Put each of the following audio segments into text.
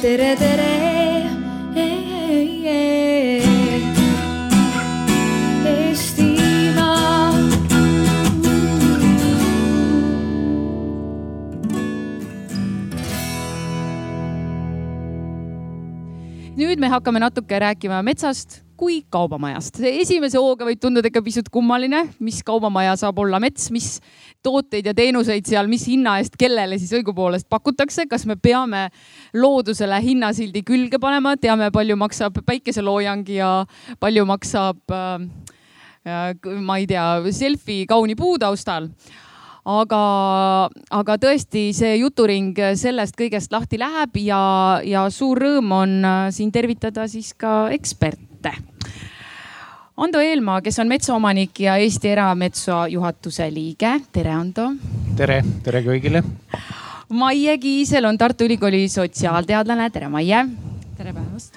tere, tere. Nüüd me hakkame natuke rääkima metsast kui kaubamajast. esimese hooga võib tunduda ikka pisut kummaline, mis kaubamaja saab olla mets, mis tooteid ja teenuseid seal, mis hinna eest kellele siis õigupoolest pakutakse, kas me peame loodusele hinnasildi külge panema, teame, palju maksab päikeseloojang ja palju maksab äh, äh, ma ei tea, selfie kauni puu taustal aga, aga tõesti, see juturing sellest kõigest lahti läheb ja, ja suur rõõm on äh, siin tervitada siis ka eksperte. Ando Eelmaa, kes on metsaomanik ja Eesti Erametsa juhatuse liige. tere, Ando. tere, tere kõigile. Maie Kiisel on Tartu Ülikooli sotsiaalteadlane. tere, Maie. tere päevast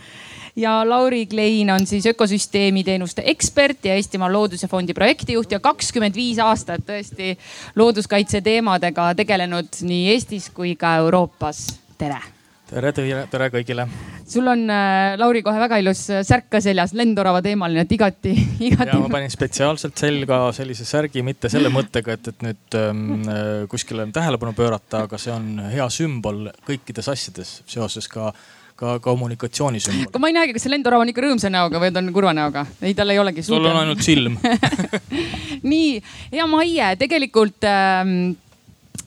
ja Lauri Klein on siis ökosüsteemi teenuste ekspert ja Eestimaa Looduse Fondi projektijuht ja kakskümmend viis aastat tõesti looduskaitse teemadega tegelenud nii Eestis kui ka Euroopas. tere tere, tere kõigile. sul on äh,, Lauri, kohe väga ilus särk ka seljas, lendorava teemaline, et igati, igati. ja ma panin spetsiaalselt selga sellise särgi, mitte selle mõttega, et, et nüüd ähm, kuskile tähelepanu pöörata, aga see on hea sümbol kõikides asjades seoses ka ka kommunikatsioonisümbol. aga ma ei näegi, kas see lendorav on ikka rõõmsa näoga või ta on kurva näoga? ei, tal ei olegi. sul on ainult silm nii, ja Maie, tegelikult ähm, äh,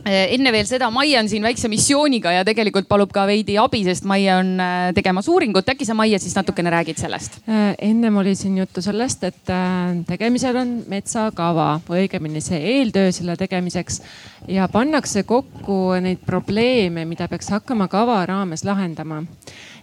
enne veel seda, Maie on siin väikse missiooniga ja tegelikult palub ka veidi abi, sest Maie on äh, tegemas uuringut. äkki sa, Maie, siis natukene räägid sellest? Äh, ennem oli siin juttu sellest, et tegemisel on metsakava või õigemini see eeltöö selle tegemiseks ja pannakse kokku neid probleeme, mida peaks hakkama kava raames lahendama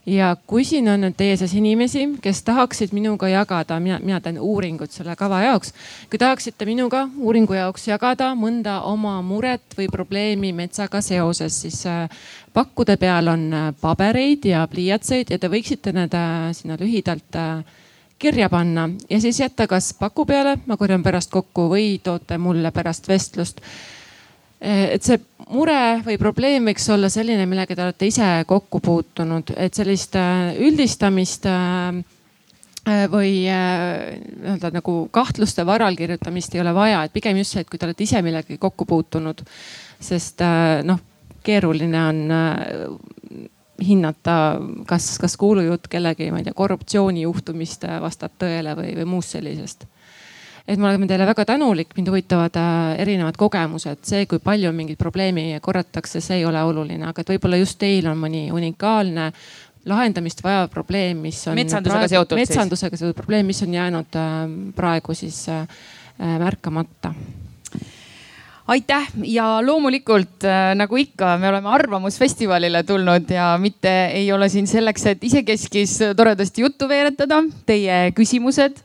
ja kui siin on nüüd teie seas inimesi, kes tahaksid minuga jagada, mina, mina teen uuringut selle kava jaoks. kui tahaksite minuga uuringu jaoks jagada mõnda oma muret või probleemi metsaga seoses, siis äh, pakkude peal on äh, pabereid ja pliiatseid ja te võiksite need äh, sinna lühidalt kirja panna ja siis jätta kas paku peale, ma korjan pärast kokku või toote mulle pärast vestlust et see mure või probleem võiks olla selline, millega te olete ise kokku puutunud, et sellist äh, üldistamist äh, äh, või nii-öelda nagu kahtluste varal kirjutamist ei ole vaja, et pigem just see, et kui te olete ise millegagi kokku puutunud, sest noh, keeruline on hinnata, kas, kas kuulujutt kellegi, ma ei tea, korruptsioonijuhtumist vastab tõele või, või muust sellisest et me oleme teile väga tänulik, mind huvitavad äh, erinevad kogemused, see, kui palju mingit probleemi korratakse, see ei ole oluline, aga et võib-olla just teil on mõni unikaalne lahendamist vajav probleem, mis on. metsandusega praegu, seotud. metsandusega seotud probleem, mis on jäänud äh, praegu siis äh, märkamata aitäh ja loomulikult nagu ikka, me oleme Arvamusfestivalile tulnud ja mitte ei ole siin selleks, et isekeskis toredasti juttu veeretada. Teie küsimused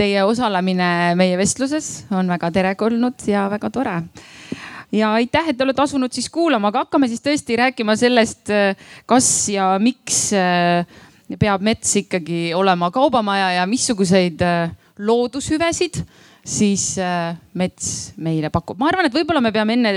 Teie osalemine meie vestluses on väga teretulnud ja väga tore. ja aitäh, et te olete asunud siis kuulama, aga hakkame siis tõesti rääkima sellest, kas ja miks eh, peab mets ikkagi olema kaubamaja ja missuguseid eh, loodushüvesid siis eh, mets meile pakub. ma arvan, et võib-olla me peame enne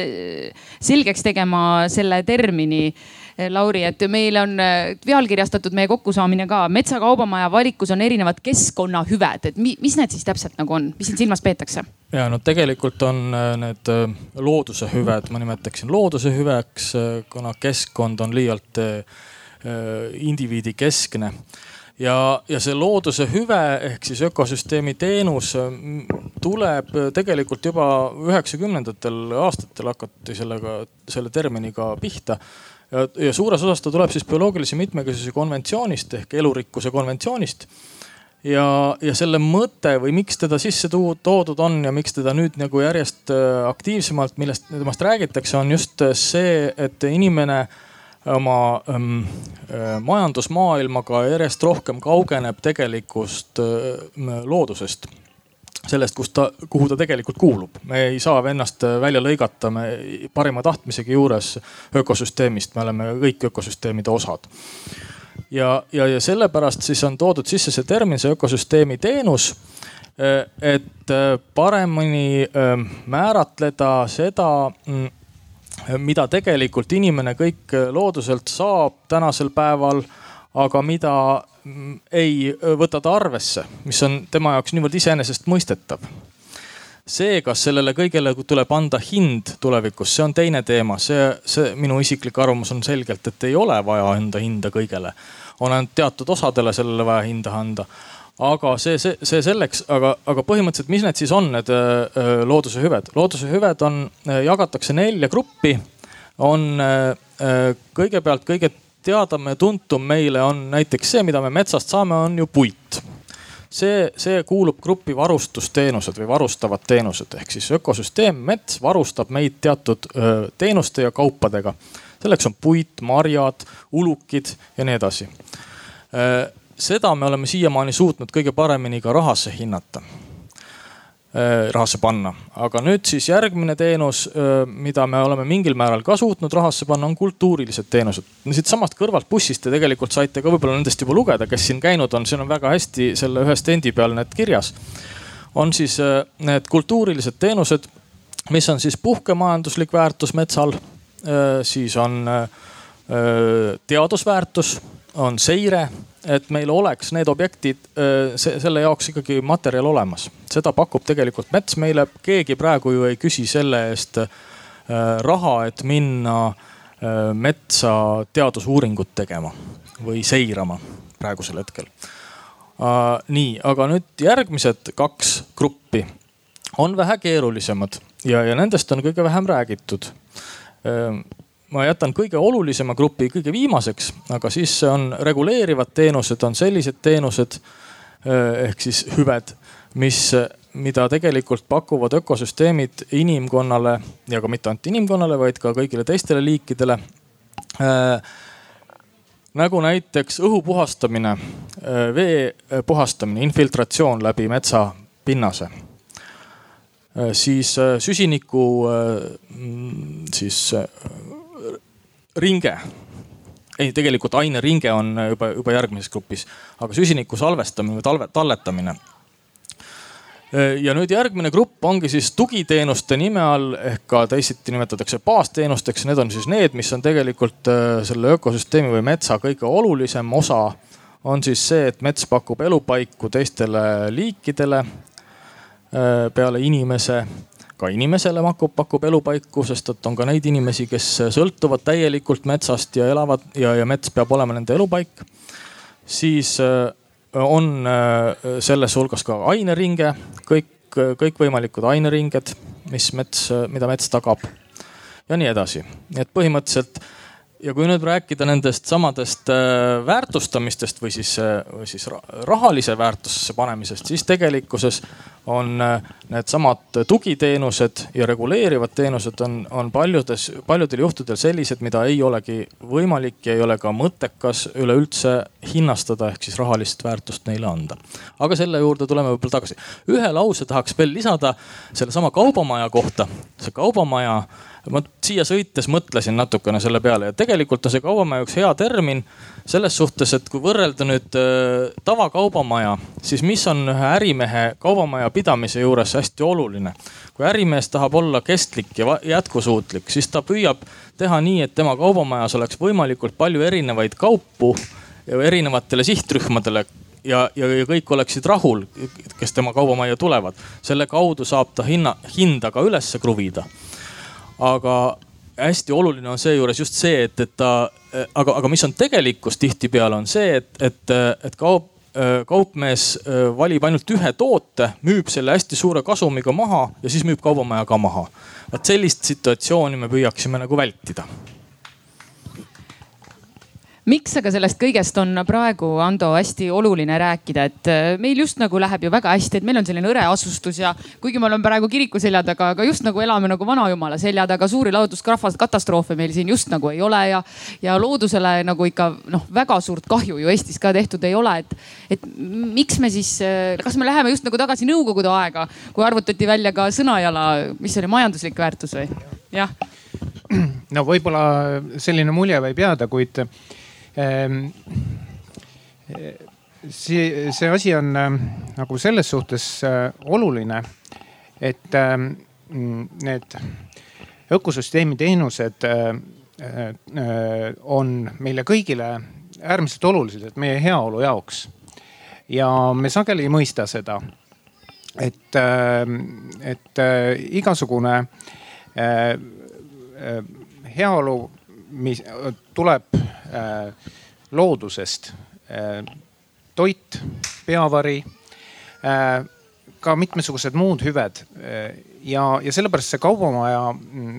selgeks tegema selle termini Eh, Lauri, et meil on eh, pealkirjastatud meie kokkusaamine ka. Metsakaubamaja valikus on erinevad keskkonnahüved, et mis need siis täpselt nagu on, mis siin silmas peetakse? ja no tegelikult on eh, need looduse hüved, ma nimetaksin looduse hüveks, kuna keskkond on liialt indiviidi keskne. Ja, ja see looduse hüve ehk siis ökosüsteemi teenus tuleb tegelikult juba üheksakümnendatel aastatel hakati sellega, selle terminiga pihta ja, ja suures osas ta tuleb siis bioloogilise mitmekesisuse konventsioonist ehk elurikkuse konventsioonist. ja, ja selle mõte või miks teda sisse toodud on ja miks teda nüüd nagu järjest äh, aktiivsemalt, millest temast räägitakse, on just see, et inimene oma ähm, äh, majandusmaailmaga järjest rohkem kaugeneb tegelikust äh, loodusest sellest, kus ta, kuhu ta tegelikult kuulub. me ei saa ennast välja lõigata, me parima tahtmisegi juures ökosüsteemist, me oleme kõik ökosüsteemide osad. ja, ja, ja sellepärast siis on toodud sisse see termin, see ökosüsteemi teenus et paremini ähm, määratleda seda, mm, mida tegelikult inimene kõik looduselt saab tänasel päeval, aga mida mm, ei võta ta arvesse, mis on tema jaoks niivõrd iseenesestmõistetav see, kas sellele kõigele tuleb anda hind tulevikus, see on teine teema, see, see minu isiklik arvamus on selgelt, et ei ole vaja anda hinda kõigele. on ainult teatud osadele sellele vaja hinda anda aga see, see, see selleks, aga, aga põhimõtteliselt, mis need siis on, need öö, looduse hüved? looduse hüved on, jagatakse nelja gruppi. on öö, kõigepealt kõige teadam ja tuntum meile on näiteks see, mida me metsast saame, on ju puit. see, see kuulub gruppi varustusteenused või varustavad teenused ehk siis ökosüsteem, mets varustab meid teatud öö, teenuste ja kaupadega. selleks on puit, marjad, ulukid ja nii edasi seda me oleme siiamaani suutnud kõige paremini ka rahasse hinnata rahasse panna. aga nüüd siis järgmine teenus, äh, mida me oleme mingil määral ka suutnud rahasse panna, on kultuurilised teenused. siitsamast kõrvalt bussist te tegelikult saite ka võib-olla nendest juba lugeda, kes siin käinud on, siin on väga hästi selle ühe stendi peal need kirjas. on siis äh, need kultuurilised teenused, mis on siis puhkemajanduslik väärtus metsal. siis on teadusväärtus, on seire et meil oleks need objektid selle jaoks ikkagi materjal olemas. seda pakub tegelikult mets meile, keegi praegu ju ei küsi selle eest raha, et minna metsa teadusuuringut tegema või seirama praegusel hetkel. nii, aga nüüd järgmised kaks gruppi on vähe keerulisemad ja, ja nendest on kõige vähem räägitud ma jätan kõige olulisema grupi kõige viimaseks, aga siis on reguleerivad teenused, on sellised teenused eh, ehk siis hüved, mis, mida tegelikult pakuvad ökosüsteemid inimkonnale ja ka mitte ainult inimkonnale, vaid ka kõigile teistele liikidele äh, nagu näiteks õhu puhastamine, eh, vee puhastamine, infiltratsioon läbi metsa pinnase. siis süsiniku siis ringe ei, tegelikult aineringe on juba, juba järgmises grupis, aga süsiniku salvestamine või talve, talletamine. ja nüüd järgmine grupp ongi siis tugiteenuste nime all ehk ka teisiti nimetatakse baasteenusteks. Need on siis need, mis on tegelikult selle ökosüsteemi või metsa kõige olulisem osa. on siis see, et mets pakub elupaiku teistele liikidele peale inimese ka inimesele pakub, pakub elupaiku, sest et on ka neid inimesi, kes sõltuvad täielikult metsast ja elavad ja, ja mets peab olema nende elupaik. siis äh, on äh, selles hulgas ka aineringe, kõik, kõikvõimalikud aineringed, mis mets, mida mets tagab ja nii edasi. nii et põhimõtteliselt ja kui nüüd rääkida nendest samadest äh, väärtustamistest või siis, või siis rahalise väärtusse panemisest, siis tegelikkuses on äh, needsamad tugiteenused ja reguleerivad teenused on, on paljudes, paljudel juhtudel sellised, mida ei olegi võimalik ja ei ole ka mõttekas üleüldse hinnastada, ehk siis rahalist väärtust neile anda. aga selle juurde tuleme võib-olla tagasi. ühe lause tahaks veel lisada sellesama kaubamaja kohta. see kaubamaja ma siia sõites mõtlesin natukene selle peale ja tegelikult on see kaubamaja üks hea termin selles suhtes, et kui võrrelda nüüd äh, tavakaubamaja, siis mis on ühe ärimehe kaubamaja pidamise juures hästi oluline. kui ärimees tahab olla kestlik ja jätkusuutlik, siis ta püüab teha nii, et tema kaubamajas oleks võimalikult palju erinevaid kaupu erinevatele sihtrühmadele ja, ja, ja kõik oleksid rahul, kes tema kaubamajja tulevad. selle kaudu saab ta hinna, hinda ka ülesse kruvida aga hästi oluline on seejuures just see, et, et ta, aga, aga mis on tegelikkus tihtipeale on see, et, et, et kaup, kaupmees valib ainult ühe toote, müüb selle hästi suure kasumiga maha ja siis müüb kaubamaja ka maha. vot sellist situatsiooni me püüaksime nagu vältida miks aga sellest kõigest on praegu, Ando, hästi oluline rääkida, et äh, meil just nagu läheb ju väga hästi, et meil on selline hõreasustus ja kuigi me oleme praegu kiriku selja taga, aga just nagu elame nagu vanajumala selja taga, suuri looduskatastroofe meil siin just nagu ei ole ja, ja loodusele nagu ikka noh, väga suurt kahju ju Eestis ka tehtud ei ole, et, et miks me siis, äh, kas me läheme just nagu tagasi nõukogude aega, kui arvutati välja ka Sõnajala, mis oli majanduslik väärtus või? jah. no võib-olla selline mulje võib jääda, kuid see, see asi on ähm, nagu selles suhtes äh, oluline, et ähm, need ökosüsteemi teenused on meile kõigile äärmiselt olulised meie heaolu jaoks. ja me sageli ei mõista seda, et, et igasugune heaolu, mis tuleb loodusest, toit, peavari ka mitmesugused muud hüved. ja, ja sellepärast see kaubamaja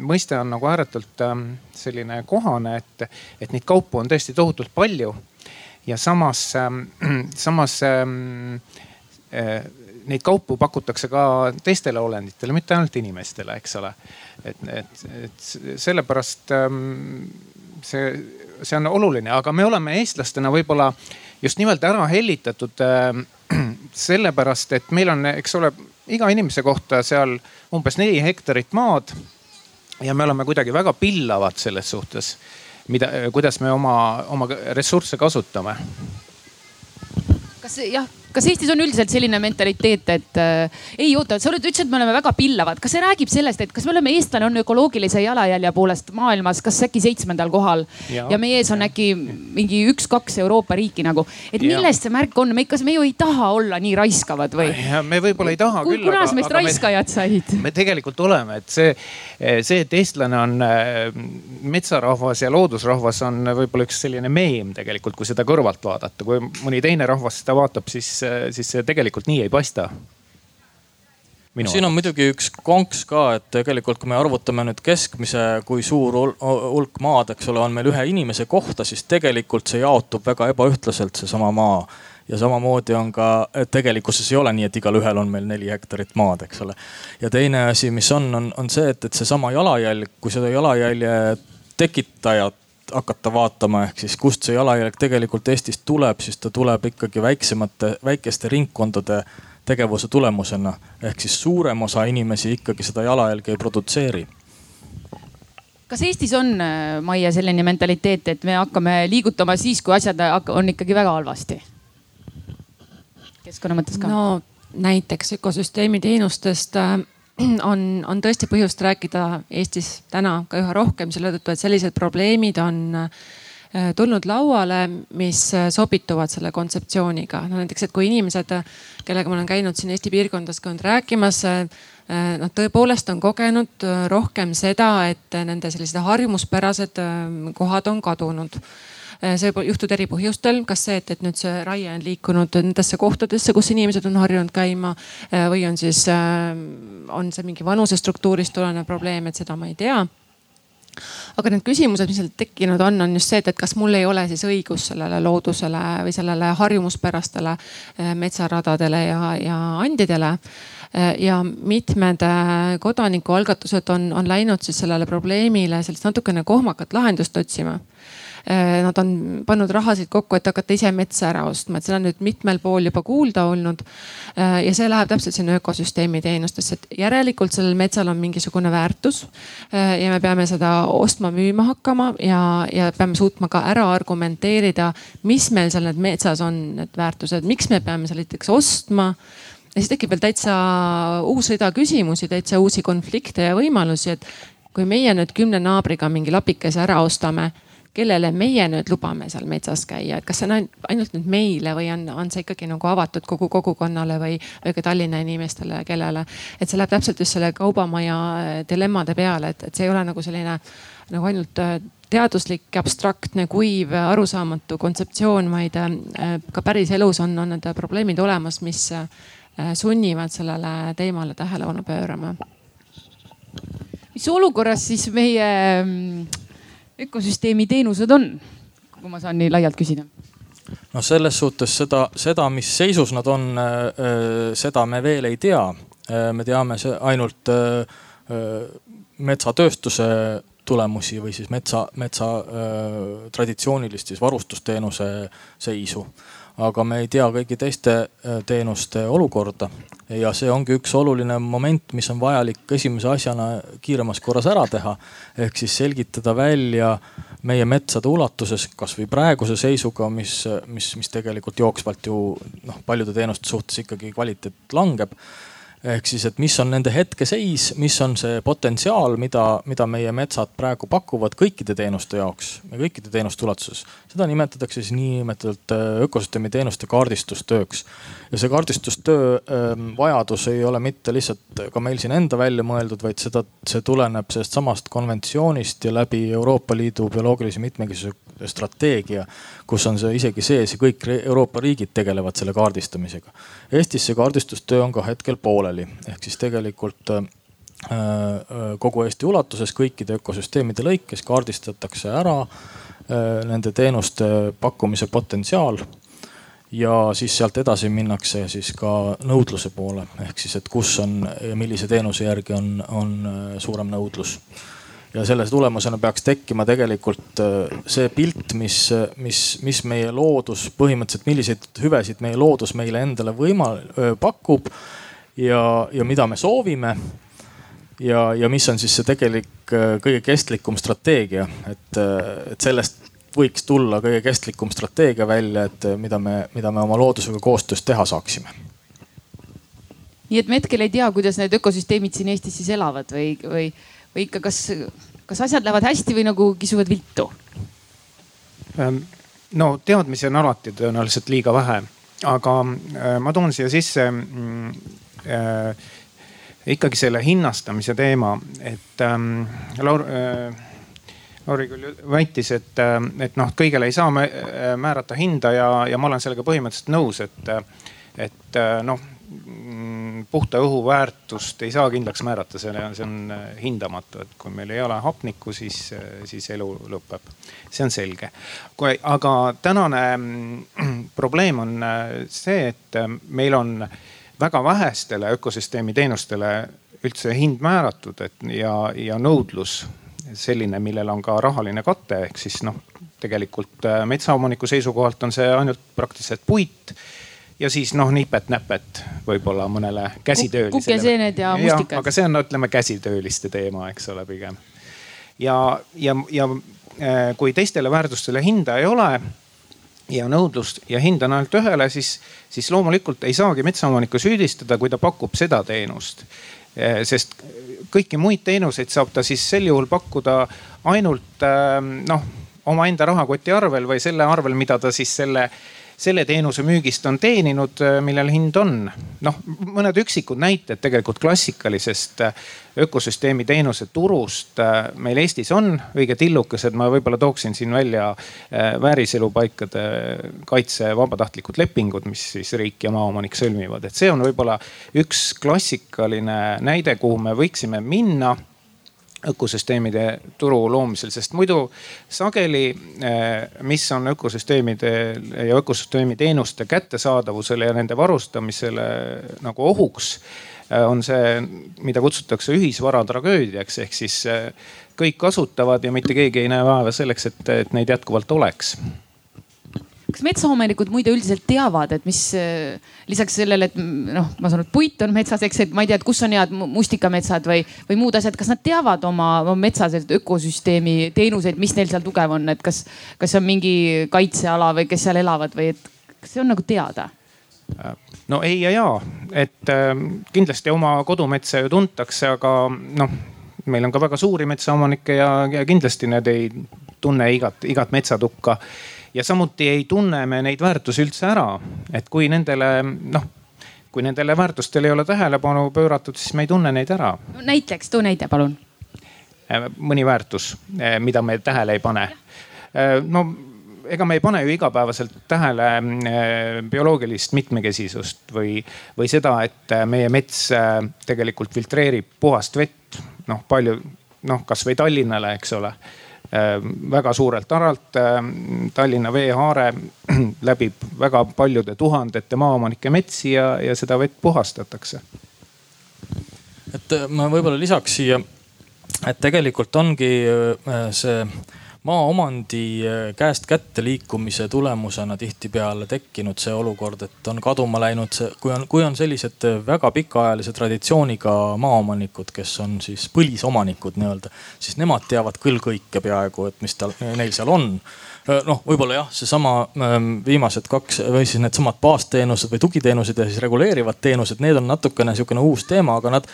mõiste on nagu ääretult ähm, selline kohane, et, et neid kaupu on tõesti tohutult palju. ja samas, ähm, samas ähm, äh, neid kaupu pakutakse ka teistele olenditele, mitte ainult inimestele, eks ole. et, et, et sellepärast see, see on oluline, aga me oleme eestlastena võib-olla just nimelt ära hellitatud sellepärast, et meil on, eks ole, iga inimese kohta seal umbes neli hektarit maad. ja me oleme kuidagi väga pillavad selles suhtes, mida, kuidas me oma, oma ressursse kasutame. kas jah kas Eestis on üldiselt selline mentaliteet, et äh, ei oota, sa oled, ütlesid, et me oleme väga pillavad, kas see räägib sellest, et kas me oleme, eestlane on ökoloogilise jalajälje poolest maailmas, kas äkki seitsmendal kohal ja, ja meie ees on ja. äkki mingi üks-kaks Euroopa riiki nagu, et millest see märk on, me ikka, me ju ei taha olla nii raiskavad või? me võib-olla ei taha küll. kunas meist raiskajad me, said? me tegelikult oleme, et see, see, et eestlane on äh, metsarahvas ja loodusrahvas on võib-olla üks selline meem tegelikult, kui seda kõrvalt vaadata, kui mõni teine rahvas seda vaatab, siis siis see tegelikult nii ei paista. Minu siin on muidugi üks konks ka, et tegelikult kui me arvutame nüüd keskmise, kui suur hulk maad, eks ole, on meil ühe inimese kohta, siis tegelikult see jaotub väga ebaühtlaselt, seesama maa ja samamoodi on ka, et tegelikkuses ei ole nii, et igalühel on meil neli hektarit maad, eks ole. ja teine asi, mis on, on, on see, et, et seesama jalajälg, kui seda jalajälje tekitajat hakata vaatama, ehk siis kust see jalajälg tegelikult Eestist tuleb, siis ta tuleb ikkagi väiksemate, väikeste ringkondade tegevuse tulemusena. ehk siis suurem osa inimesi ikkagi seda jalajälge ei produtseeri kas Eestis on, Maie, selline mentaliteet, et me hakkame liigutama siis, kui asjad on ikkagi väga halvasti? keskkonna mõttes ka? no näiteks ökosüsteemi teenustest äh, on, on tõesti põhjust rääkida Eestis täna ka üha rohkem selle tõttu, et sellised probleemid on äh, tulnud lauale, mis äh, sobituvad selle kontseptsiooniga. no näiteks, et kui inimesed, kellega ma olen käinud siin Eesti piirkondades ka nüüd rääkimas, noh tõepoolest on kogenud rohkem seda, et nende sellised harjumuspärased kohad on kadunud Äh, see võib juhtuda eri põhjustel, kas see, et, et nüüd see raie on liikunud nendesse kohtadesse, kus inimesed on harjunud käima äh, või on siis, äh, on see mingi vanusestruktuurist tulenev probleem, et seda ma ei tea. Aga need küsimused, mis seal tekkinud on, on just see, et, et kas mul ei ole siis õigus sellele loodusele või sellele harjumuspärastele metsaradadele ja, ja andidele. ja mitmed kodanikualgatused on, on läinud siis sellele probleemile sellist natukene kohmakat lahendust otsima. Äh, nad on pannud rahasid kokku, et hakata ise metsa ära ostma, et seda on nüüd mitmel pool juba kuulda olnud. Äh, ja see läheb täpselt sinna ökosüsteemi teenustesse, et järelikult sellel metsal on mingisugune väärtus. Äh, ja me peame seda ostma-müüma hakkama ja, ja peame suutma ka ära argumenteerida, mis meil seal need metsas on, need väärtused, miks me peame seal näiteks ostma ja siis tekib veel täitsa uus rida küsimusi, täitsa uusi konflikte ja võimalusi, et kui meie nüüd kümne naabriga mingi lapikese ära ostame kellele meie nüüd lubame seal metsas käia, et kas see on ainult nüüd meile või on, on see ikkagi nagu avatud kogu kogukonnale või, või ka Tallinna inimestele, kellele. et see läheb täpselt just selle kaubamaja äh, dilemmade peale, et, et see ei ole nagu selline nagu ainult äh, teaduslik, abstraktne, kuiv, arusaamatu kontseptsioon, vaid äh, ka päris elus on, on need probleemid olemas, mis sunnivad sellele teemale tähelepanu pöörama. mis olukorras siis meie mm, ökosüsteemi teenused on, kui ma saan nii laialt küsida? no selles suhtes seda, seda, mis seisus nad on, äh, äh, seda me veel ei tea. Äh, me teame ainult metsatööstuse tulemusi või siis metsa, metsa traditsioonilist siis varustusteenuse seisu aga me ei tea kõigi teiste teenuste olukorda. Ja see ongi üks oluline moment, mis on vajalik esimese asjana kiiremas korras ära teha. ehk siis selgitada välja meie metsade ulatuses, kasvõi praeguse seisuga, mis, mis, mis tegelikult jooksvalt ju noh, paljude teenuste suhtes ikkagi kvaliteet langeb ehk siis, et mis on nende hetkeseis, mis on see potentsiaal, mida, mida meie metsad praegu pakuvad kõikide teenuste jaoks ja kõikide teenuste ulatuses. seda nimetatakse siis niinimetatud äh, ökosüsteemi teenuste kaardistustööks. Ja see kaardistustöö ähm, vajadus ei ole mitte lihtsalt ka meil siin enda välja mõeldud, vaid seda, see tuleneb sellest samast konventsioonist ja läbi Euroopa Liidu bioloogilise mitmekesisuse strateegia, kus on see isegi sees ja kõik Euroopa riigid tegelevad selle kaardistamisega. Eestis see kaardistustöö on ka hetkel pooleli, ehk siis tegelikult äh, äh, kogu Eesti ulatuses kõikide ökosüsteemide lõikes kaardistatakse ära äh, nende teenuste pakkumise potentsiaal ja siis sealt edasi minnakse siis ka nõudluse poole ehk siis, et kus on ja millise teenuse järgi on, on suurem nõudlus ja selle tulemusena peaks tekkima tegelikult äh, see pilt, mis, mis, mis meie loodus põhimõtteliselt, milliseid hüvesid meie loodus meile endale võima-, pakub ja, ja mida me soovime. ja, ja mis on siis see tegelik kõige kestlikum strateegia, et, et sellest võiks tulla kõige kestlikum strateegia välja, et mida me, mida me oma loodusega koostöös teha saaksime nii et me hetkel ei tea, kuidas need ökosüsteemid siin Eestis siis elavad või, või või ikka, kas, kas asjad lähevad hästi või nagu kisuvad viltu? Ähm, no teadmisi on alati tõenäoliselt liiga vähe, aga äh, ma toon siia sisse äh, ikkagi selle hinnastamise teema, et ähm, Laur äh, Lauri küll väitis, et, äh, et noh, kõigele ei saa määrata hinda ja, ja ma olen sellega põhimõtteliselt nõus, et, et noh puhta õhu väärtust ei saa kindlaks määrata, see on, see on äh, hindamatu, et kui meil ei ole hapnikku, siis, äh, siis elu lõpeb. see on selge. kui, aga tänane mm, probleem on äh, see, et meil on väga vähestele ökosüsteemi teenustele üldse hind määratud, et ja, ja nõudlus selline, millel on ka rahaline kate, ehk siis noh, tegelikult metsaomaniku seisukohalt on see ainult praktiliselt puit ja siis noh, nipet-näpet võib-olla mõnele käsitöölisele. kukeseened ja mustikad. aga see on, ütleme käsitööliste teema, eks ole, pigem. ja, ja, ja äh, kui teistele väärtustele hinda ei ole ja nõudlust ja hind on ainult ühele, siis, siis loomulikult ei saagi metsaomanikku süüdistada, kui ta pakub seda teenust. Äh, sest kõiki muid teenuseid saab ta siis sel juhul pakkuda ainult äh, noh, omaenda rahakoti arvel või selle arvel, mida ta siis selle selle teenuse müügist on teeninud, äh, millel hind on. noh, mõned üksikud näited tegelikult klassikalisest äh, ökosüsteemi teenuse turust äh, meil Eestis on õige tillukesed. ma võib-olla tooksin siin välja vääriselupaikade kaitse vabatahtlikud lepingud, mis siis riik ja maaomanik sõlmivad, et see on võib-olla üks klassikaline näide, kuhu me võiksime minna ökosüsteemide turu loomisel, sest muidu sageli, eh, mis on ökosüsteemide ja ökosüsteemi teenuste kättesaadavusele ja nende varustamisele nagu ohuks, eh, on see, mida kutsutakse ühisvara tragöödiaks, ehk siis eh, kõik kasutavad ja mitte keegi ei näe vaeva selleks, et, et neid jätkuvalt oleks kas metsaomanikud muide üldiselt teavad, et mis äh, lisaks sellele, et noh, ma saan aru, et puit on metsas, eks, et ma ei tea, et kus on head mustikametsad või, või muud asjad, kas nad teavad oma, oma metsa ökosüsteemi teenuseid, mis neil seal tugev on, et kas, kas on mingi kaitseala või kes seal elavad või et kas see on nagu teada? no ei ja ja, et äh, kindlasti oma kodumetsa ju tuntakse, aga noh, meil on ka väga suuri metsaomanikke ja, ja kindlasti need ei tunne igat, igat metsatukka ja samuti ei tunne me neid väärtusi üldse ära, et kui nendele noh kui nendele väärtustele ei ole tähelepanu pööratud, siis me ei tunne neid ära näiteks, too näide palun. Äh, mõni väärtus, äh, mida me tähele ei pane. Äh, no ega me ei pane ju igapäevaselt tähele bioloogilist mitmekesisust või, või seda, et meie mets tegelikult filtreerib puhast vett. noh, palju noh, kasvõi Tallinnale, eks ole väga suurelt alalt. Äh, Tallinna veehaare läbib väga paljude tuhandete maaomanike metsi ja, ja seda vett puhastatakse. et äh, ma võib-olla lisaks siia, et tegelikult ongi see maaomandi käest kätte liikumise tulemusena tihtipeale tekkinud see olukord, et on kaduma läinud see, kui on, kui on sellised väga pikaajalise traditsiooniga maaomanikud, kes on siis põlisomanikud nii-öelda, siis nemad teavad küll kõike peaaegu, et mis tal, neil seal on. Noh, võib-olla jah, seesama viimased kaks või siis needsamad baasteenused või tugiteenused ja siis reguleerivad teenused, need on natukene sihukene uus teema, aga nad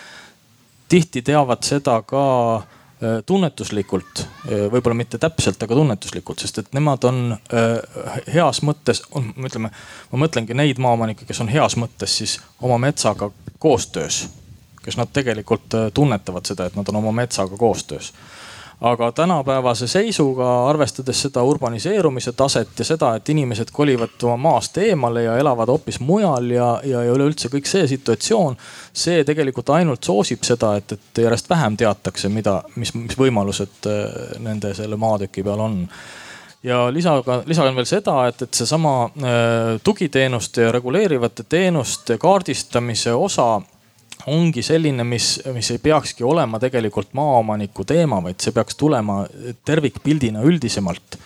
tihti teavad seda ka Äh, tunnetuslikult, äh, võib-olla mitte täpselt, aga tunnetuslikult, sest et nemad on äh, heas mõttes, ütleme, ma mõtlengi neid maaomanikke, kes on heas mõttes siis oma metsaga koostöös. kes nad tegelikult tunnetavad seda, et nad on oma metsaga koostöös aga tänapäevase seisuga, arvestades seda urbaniseerumise taset ja seda, et inimesed kolivad oma maast eemale ja elavad hoopis mujal ja, ja, ja üleüldse kõik see situatsioon. see tegelikult ainult soosib seda, et, et järjest vähem teatakse, mida, mis, mis võimalused äh, nende selle maatüki peal on ja lisaga, lisagan veel seda, et, et seesama äh, tugiteenuste ja reguleerivate teenuste kaardistamise osa ongi selline, mis, mis ei peakski olema tegelikult maaomaniku teema, vaid see peaks tulema tervikpildina üldisemalt.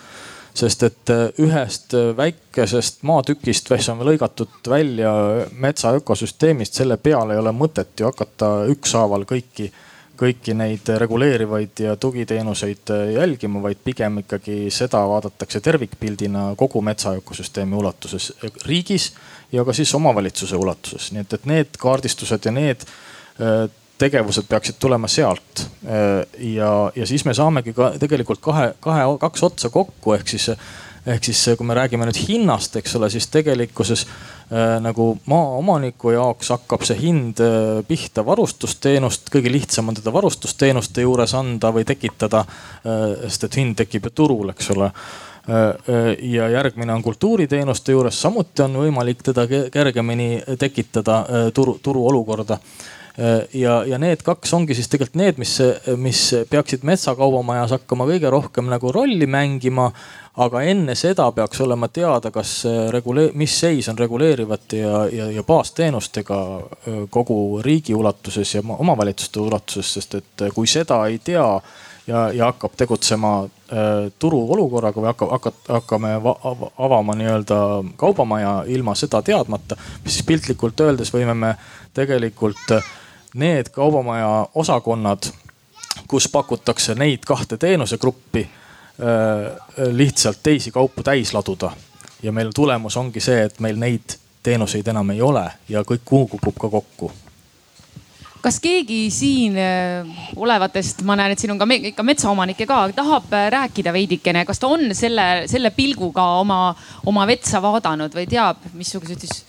Sest et äh, ühest äh, väikesest maatükist, mis on lõigatud välja metsa ökosüsteemist, selle peale ei ole mõtet ju hakata ükshaaval kõiki, kõiki neid reguleerivaid ja tugiteenuseid äh, jälgima, vaid pigem ikkagi seda vaadatakse tervikpildina kogu metsa ökosüsteemi ulatuses riigis ja ka siis omavalitsuse ulatuses, nii et, et need kaardistused ja need äh, tegevused peaksid tulema sealt. Äh, ja, ja siis me saamegi ka tegelikult kahe, kahe, kaks otsa kokku, ehk siis, ehk siis kui me räägime nüüd hinnast, eks ole, siis tegelikkuses äh, nagu maaomaniku jaoks hakkab see hind äh, pihta varustusteenust, kõige lihtsam on teda varustusteenuste juures anda või tekitada äh,. sest et hind tekib ju turul, eks ole ja järgmine on kultuuriteenuste juures, samuti on võimalik teda kergemini tekitada äh, turu, turuolukorda. Ja, ja need kaks ongi siis tegelikult need, mis, mis peaksid metsakaubamajas hakkama kõige rohkem nagu rolli mängima. aga enne seda peaks olema teada, kas regulee-, mis seis on reguleerivate ja, ja, ja baasteenustega kogu riigi ulatuses ja omavalitsuste ulatuses, sest et kui seda ei tea ja, ja hakkab tegutsema Äh, turuolukorraga või hakkab, hakkab, hakkame avama nii-öelda kaubamaja ilma seda teadmata, siis piltlikult öeldes võime me tegelikult need kaubamaja osakonnad, kus pakutakse neid kahte teenusegruppi, äh, lihtsalt teisi kaupu täis laduda. ja meil tulemus ongi see, et meil neid teenuseid enam ei ole ja kõik kukub ka kokku kas keegi siin äh, olevatest, ma näen, et siin on ka ikka metsaomanikke ka, tahab äh, rääkida veidikene, kas ta on selle, selle pilguga oma, oma vetsa vaadanud või teab, missugused siis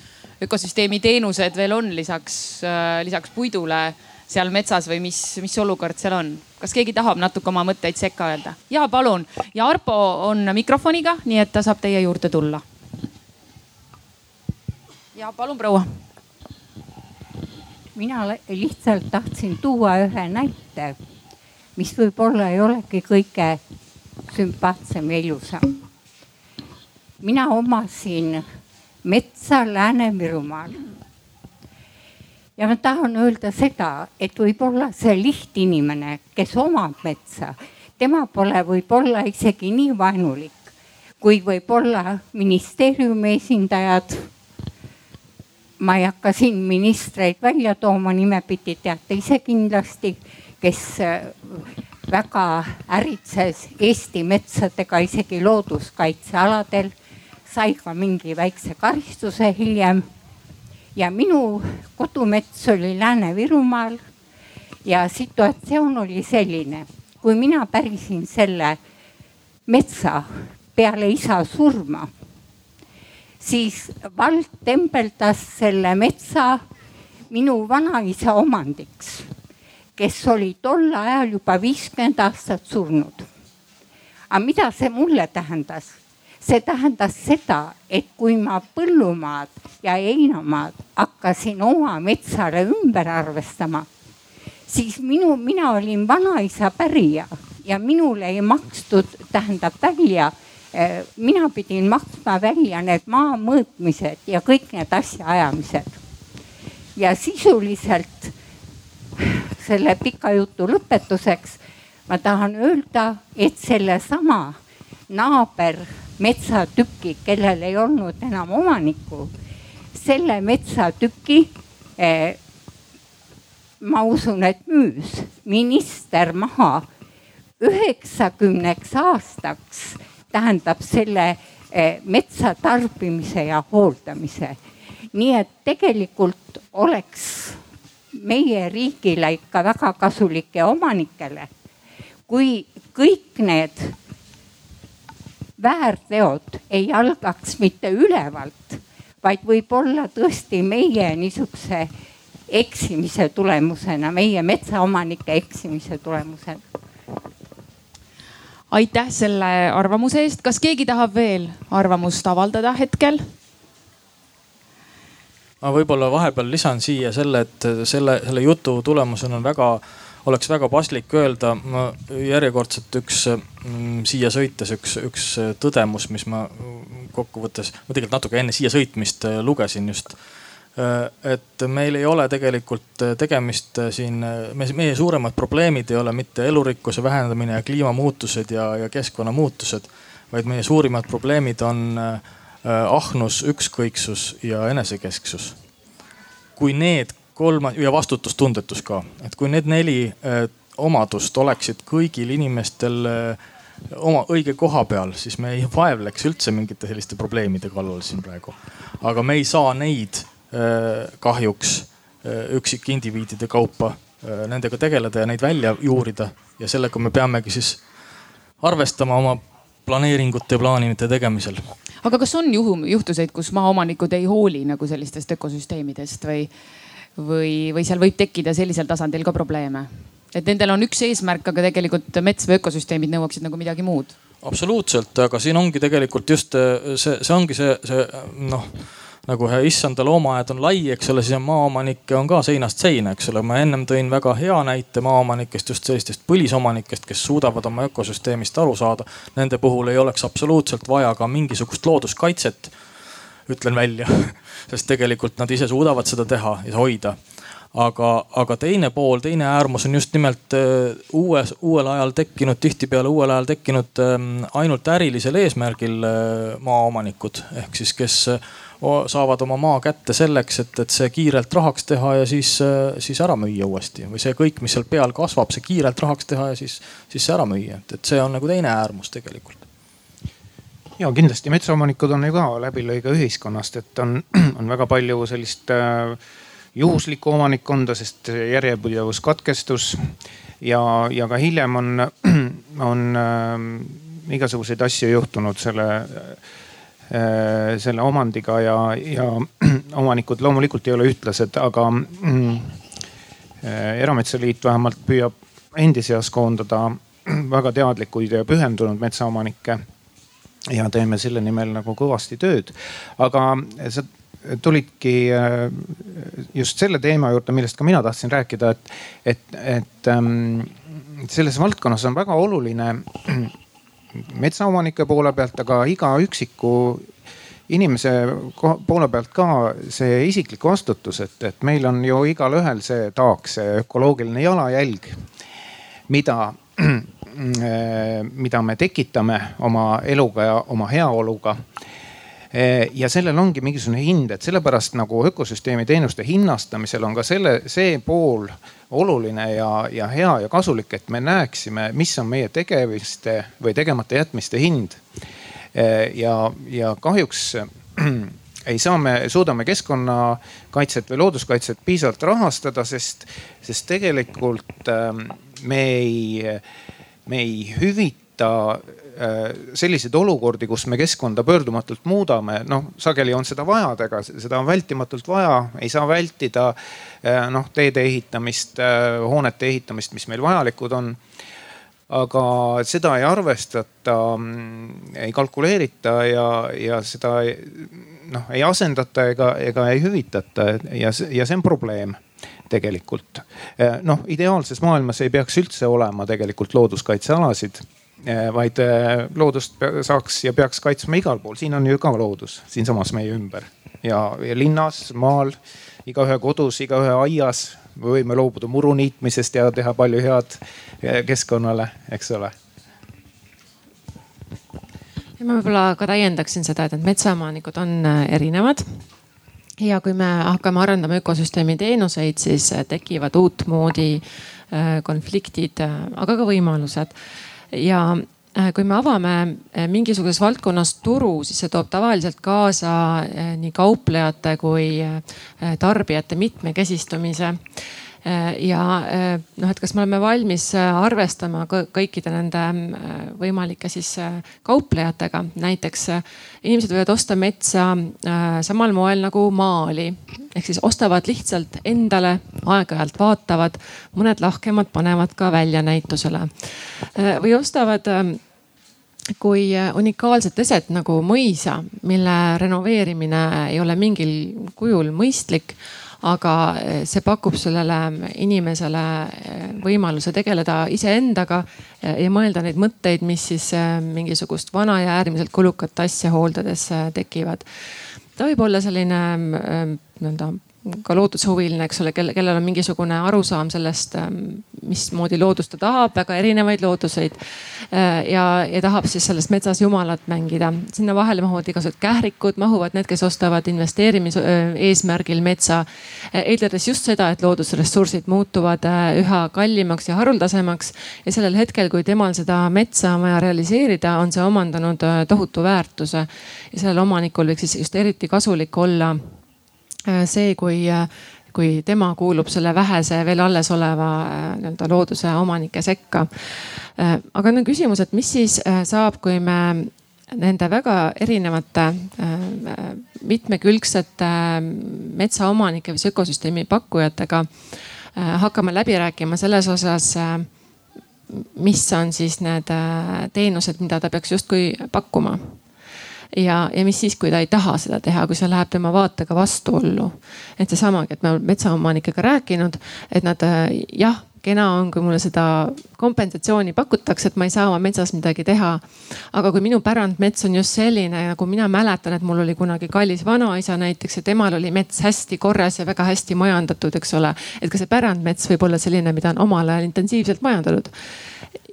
ökosüsteemi teenused veel on lisaks, äh, lisaks puidule seal metsas või mis, mis olukord seal on? kas keegi tahab natuke oma mõtteid sekka öelda? ja palun ja Arpo on mikrofoniga, nii et ta saab teie juurde tulla. ja palun, proua mina lihtsalt tahtsin tuua ühe näite, mis võib-olla ei olegi kõige sümpaatsem ja ilusam. mina omasin metsa Lääne-Virumaal. ja ma tahan öelda seda, et võib-olla see lihtinimene, kes omab metsa, tema pole võib-olla isegi nii vaenulik, kui võib-olla ministeeriumi esindajad ma ei hakka siin ministreid välja tooma, nimepidi teate ise kindlasti, kes äh, väga äritses Eesti metsadega isegi looduskaitsealadel, sai ka mingi väikse karistuse hiljem. ja minu kodumets oli Lääne-Virumaal ja situatsioon oli selline, kui mina pärisin selle metsa peale isa surma siis vald tembeldas selle metsa minu vanaisa omandiks, kes oli tol ajal juba viiskümmend aastat surnud. aga mida see mulle tähendas? see tähendas seda, et kui ma põllumaad ja heinamaad hakkasin oma metsale ümber arvestama, siis minu, mina olin vanaisa pärija ja minule ei makstud, tähendab välja mina pidin maksma välja need maa mõõtmised ja kõik need asjaajamised. ja sisuliselt selle pika jutu lõpetuseks ma tahan öelda, et sellesama naaber metsatüki, kellel ei olnud enam omanikku, selle metsatüki eh, ma usun, et müüs minister maha üheksakümneks aastaks, tähendab selle eh, metsa tarbimise ja hooldamise. nii et tegelikult oleks meie riigile ikka väga kasulik ja omanikele, kui kõik need väärteod ei algaks mitte ülevalt, vaid võib-olla tõesti meie niisuguse eksimise tulemusena, meie metsaomanike eksimise tulemusena. Aitäh selle arvamuse eest, kas keegi tahab veel arvamust avaldada hetkel? ma võib-olla vahepeal lisan siia selle, et selle, selle jutu tulemusena on väga, oleks väga paslik öelda, ma järjekordselt üks mm, siia sõites üks, üks tõdemus, mis ma kokkuvõttes, ma tegelikult natuke enne siia sõitmist lugesin just Äh, et meil ei ole tegelikult äh, tegemist äh, siin, meie suuremad probleemid ei ole mitte elurikkuse vähendamine ja kliimamuutused ja, ja keskkonnamuutused, vaid meie suurimad probleemid on ahnus, ükskõiksus ja enesekesksus. kui need kolm ja vastutustundetus ka, et kui need neli omadust oleksid kõigil inimestel oma õige koha peal, siis me ei vaevleks üldse mingite selliste probleemide kallal siin praegu. aga me ei saa neid Äh, kahjuks äh, üksikindiviidide kaupa äh, nendega tegeleda ja neid välja juurida ja sellega me peamegi siis arvestama oma planeeringute ja plaanide tegemisel. aga kas on juhum, juhtuseid, kus maaomanikud ei hooli nagu sellistest ökosüsteemidest või, või, või seal võib tekkida sellisel tasandil ka probleeme? et nendel on üks eesmärk, aga tegelikult mets või ökosüsteemid nõuaksid nagu midagi muud. absoluutselt, aga siin ongi tegelikult just see, see ongi see, see noh nagu issanda loomaaed on lai, eks ole, siis on maaomanikke on ka seinast seina, eks ole. ma ennem tõin väga hea näite maaomanikest, just sellistest põlisomanikest, kes suudavad oma ökosüsteemist aru saada. Nende puhul ei oleks absoluutselt vaja ka mingisugust looduskaitset, ütlen välja sest tegelikult nad ise suudavad seda teha ja hoida aga, aga teine pool, teine äärmus on just nimelt äh, uues, uuel ajal tekkinud, tihtipeale uuel ajal tekkinud ähm, ainult ärilisel eesmärgil äh, maaomanikud ehk siis, kes saavad oma maa kätte selleks, et, et see kiirelt rahaks teha ja siis, siis ära müüa uuesti. Või see kõik, mis seal peal kasvab, see kiirelt rahaks teha ja siis, siis see ära müüa, et, et see on nagu teine äärmus tegelikult. Ja kindlasti. Metsaomanikud on ju ka läbilõige ühiskonnast, et on, on väga palju sellist äh, juhuslikku omanikkonda, sest järjepidevus katkestus. Ja, ja ka hiljem on, on äh, igasuguseid asju juhtunud selle äh, Äh, selle omandiga ja, ja omanikud loomulikult ei ole ühtlased, aga mm, äh, Erametsaliit vähemalt püüab endi seas koondada väga teadlikuid ja pühendunud metsaomanikke. ja teeme selle nimel nagu kõvasti tööd, aga sa tulidki äh, just selle teema juurde, millest ka mina tahtsin rääkida, et, et, et ähm, selles valdkonnas on väga oluline metsaomanike poole pealt, aga iga üksiku inimese poole pealt ka see isiklik vastutus, et, et meil on ju igalühel see taak, see ökoloogiline jalajälg, mida, mida me tekitame oma eluga ja oma heaoluga ja sellel ongi mingisugune hind, et sellepärast nagu ökosüsteemi teenuste hinnastamisel on ka selle, see pool oluline ja, ja hea ja kasulik, et me näeksime, mis on meie tegemiste või tegemata jätmiste hind. ja, ja kahjuks ei saa me, suudame keskkonnakaitset või looduskaitset piisavalt rahastada, sest, sest tegelikult ähm, me ei, me ei hüvita selliseid olukordi, kus me keskkonda pöördumatult muudame, noh sageli on seda vaja, aga seda on vältimatult vaja, ei saa vältida äh, noh teede ehitamist, äh, hoonete ehitamist, mis meil vajalikud on. Aga seda ei arvestata, mm, ei kalkuleerita ja, ja seda noh ei asendata ega, ega ei hüvitata. Ja, ja see on probleem tegelikult. noh, ideaalses maailmas ei peaks üldse olema tegelikult looduskaitsealasid vaid eh, loodust saaks ja peaks kaitsma igal pool, siin on ju ka loodus siinsamas meie ümber ja, ja linnas, maal, igaühe kodus, igaühe aias. me võime loobuda muru niitmisest ja teha palju head eh, keskkonnale, eks ole. ma võib-olla ka täiendaksin seda, et need metsaomanikud on erinevad ja kui me hakkame arendama ökosüsteemi teenuseid, siis tekivad uutmoodi konfliktid, aga ka võimalused. Ja Äh, kui me avame äh, mingisuguses valdkonnas turu, siis see toob tavaliselt kaasa äh, nii kauplejate kui tarbijate mitmekesistumise. Ja noh, et kas me oleme valmis arvestama kõikide nende võimalike siis kauplejatega, näiteks inimesed võivad osta metsa samal moel nagu maali ehk siis ostavad lihtsalt endale, aeg-ajalt vaatavad, mõned lahkemad panevad ka väljanäitusele või ostavad kui unikaalset eset nagu mõisa, mille renoveerimine ei ole mingil kujul mõistlik, aga see pakub sellele inimesele võimaluse tegeleda iseendaga ja mõelda neid mõtteid, mis siis mingisugust vana ja äärmiselt kulukat asja hooldades tekivad. Ta võib olla selline nii-öelda ka loodushuviline, eks ole, kelle, kellel on mingisugune arusaam sellest, ähm, mismoodi loodust ta tahab, väga erinevaid looduseid. Äh, ja, ja tahab siis selles metsas jumalat mängida. sinna vahele mahuvad igasugused kährikud, mahuvad need, kes ostavad investeerimise äh, eesmärgil metsa. Äh, eeldades just seda, et loodusressursid muutuvad üha kallimaks ja haruldasemaks. ja sellel hetkel, kui temal seda metsa on vaja realiseerida, on see omandanud tohutu väärtuse. ja sellel omanikul võiks siis just eriti kasulik olla see, kui, äh, kui tema kuulub selle vähese veel alles oleva äh, nii-öelda looduse omanike sekka. aga nüüd küsimus, et mis siis saab, kui me nende väga erinevate mitmekülgsete metsaomanike või ökosüsteemi pakkujatega hakkame läbi rääkima selles osas mis on siis need teenused, mida ta peaks justkui pakkuma ja, ja mis siis, kui ta ei taha seda teha, kui see läheb tema vaatega vastuollu. et seesamagi, et me oleme metsaomanikega rääkinud, et nad jah kena on, kui mulle seda kompensatsiooni pakutakse, et ma ei saa oma metsas midagi teha. aga kui minu pärandmets on just selline, nagu mina mäletan, et mul oli kunagi kallis vanaisa näiteks ja temal oli mets hästi korras ja väga hästi majandatud, eks ole. et ka see pärandmets võib olla selline, mida on omal ajal intensiivselt majandatud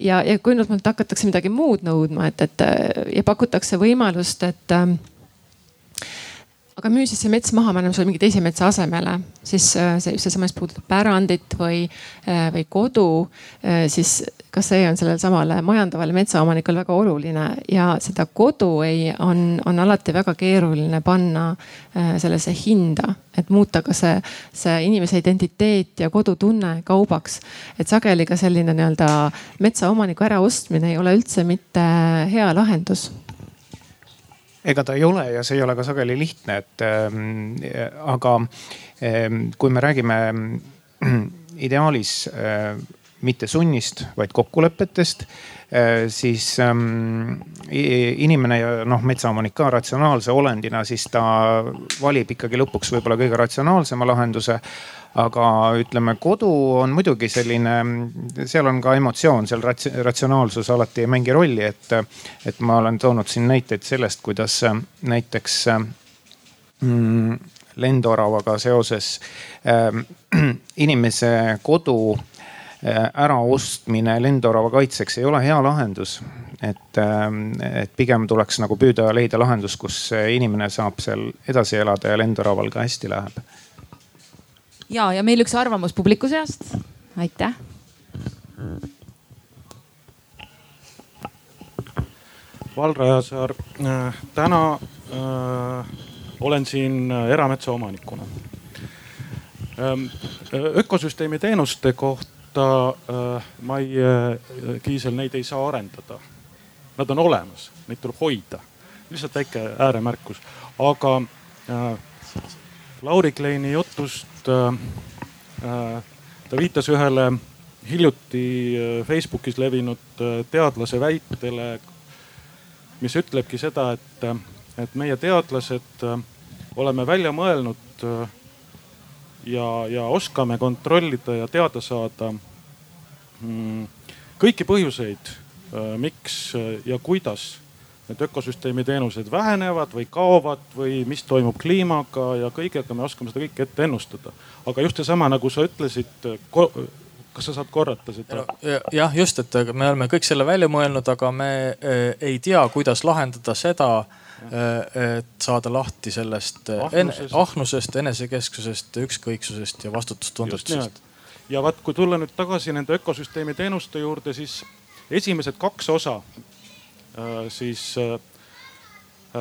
ja, ja kui nüüd mult hakatakse midagi muud nõudma, et, et ja pakutakse võimalust, et ähm, aga müü siis see mets maha, me anname sulle mingi teise metsa asemele, siis äh, see, seesama, mis puudutab pärandit või, äh, või kodu, äh, siis ka see on sellele samale majandavale metsaomanikule väga oluline? Ja seda kodu ei, on, on alati väga keeruline panna sellesse hinda, et muuta ka see, see inimese identiteet ja kodutunne kaubaks. et sageli ka selline nii-öelda metsaomaniku äraostmine ei ole üldse mitte hea lahendus ega ta ei ole ja see ei ole ka sageli lihtne, et ähm, aga ähm, kui me räägime äh, ideaalis äh, mitte sunnist, vaid kokkulepetest äh,, siis ähm, inimene ja noh, metsaomanik ka ratsionaalse olendina, siis ta valib ikkagi lõpuks võib-olla kõige ratsionaalsema lahenduse. Aga ütleme, kodu on muidugi selline, seal on ka emotsioon, seal ratsionaalsus alati ei mängi rolli, et, et ma olen toonud siin näiteid sellest, kuidas näiteks mm, lendoravaga seoses äh, inimese kodu äh, äraostmine lendorava kaitseks ei ole hea lahendus. et, et pigem tuleks nagu püüda leida lahendus, kus inimene saab seal edasi elada ja lendoraval ka hästi läheb ja, ja meil üks arvamus publiku seast. aitäh. Valra Jasaar äh,, täna äh, olen siin äh, erametsaomanikuna ähm,. ökosüsteemi teenuste kohta äh, ma ei äh,, Kiisel, neid ei saa arendada. Nad on olemas, neid tuleb hoida. lihtsalt väike ääremärkus, aga äh, Lauri Kleini jutust äh, äh, ta viitas ühele hiljuti äh, Facebookis levinud teadlase väitele, mis ütlebki seda, et, et meie teadlased oleme välja mõelnud ja, ja oskame kontrollida ja teada saada mm, kõiki põhjuseid, miks ja kuidas need ökosüsteemi teenused vähenevad või kaovad või mis toimub kliimaga ja kõigega me oskame seda kõike ette ennustada. aga just seesama, nagu sa ütlesid, kas sa saad korrata seda? jah, just, et me oleme kõik selle välja mõelnud, aga me ei tea, kuidas lahendada seda, et saada lahti sellest ahnusest, ahnusest, enesekesksusest, ükskõiksusest ja vastutustundetusest. ja vaat, kui tulla nüüd tagasi nende ökosüsteemi teenuste juurde, siis esimesed kaks osa, siis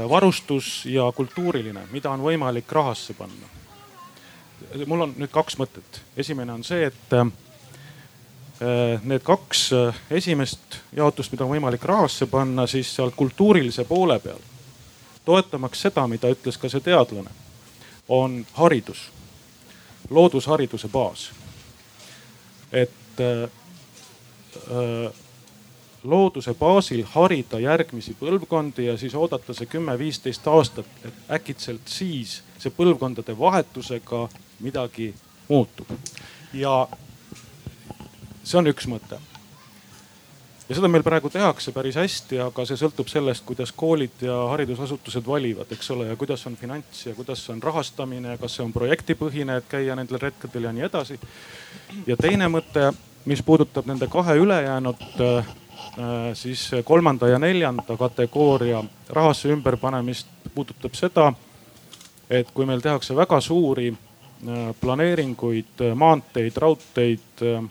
varustus ja kultuuriline, mida on võimalik rahasse panna. mul on nüüd kaks mõtet. esimene on see, et Äh, need kaks äh, esimest jaotust, mida on võimalik rahasse panna, siis seal kultuurilise poole peal, toetamaks seda, mida ütles ka see teadlane, on haridus, loodushariduse baas. et äh, äh, looduse baasil harida järgmisi põlvkondi ja siis oodata see kümme-viisteist aastat, et äkitselt siis see põlvkondade vahetusega midagi muutub. ja see on üks mõte. Ja seda meil praegu tehakse päris hästi, aga see sõltub sellest, kuidas koolid ja haridusasutused valivad, eks ole, ja kuidas on finants ja kuidas on rahastamine, kas see on projektipõhine, et käia nendel retkedel ja nii edasi. ja teine mõte, mis puudutab nende kahe ülejäänud äh, siis kolmanda ja neljanda kategooria rahasse ümberpanemist, puudutab seda, et kui meil tehakse väga suuri äh, planeeringuid, maanteid, raudteid Äh,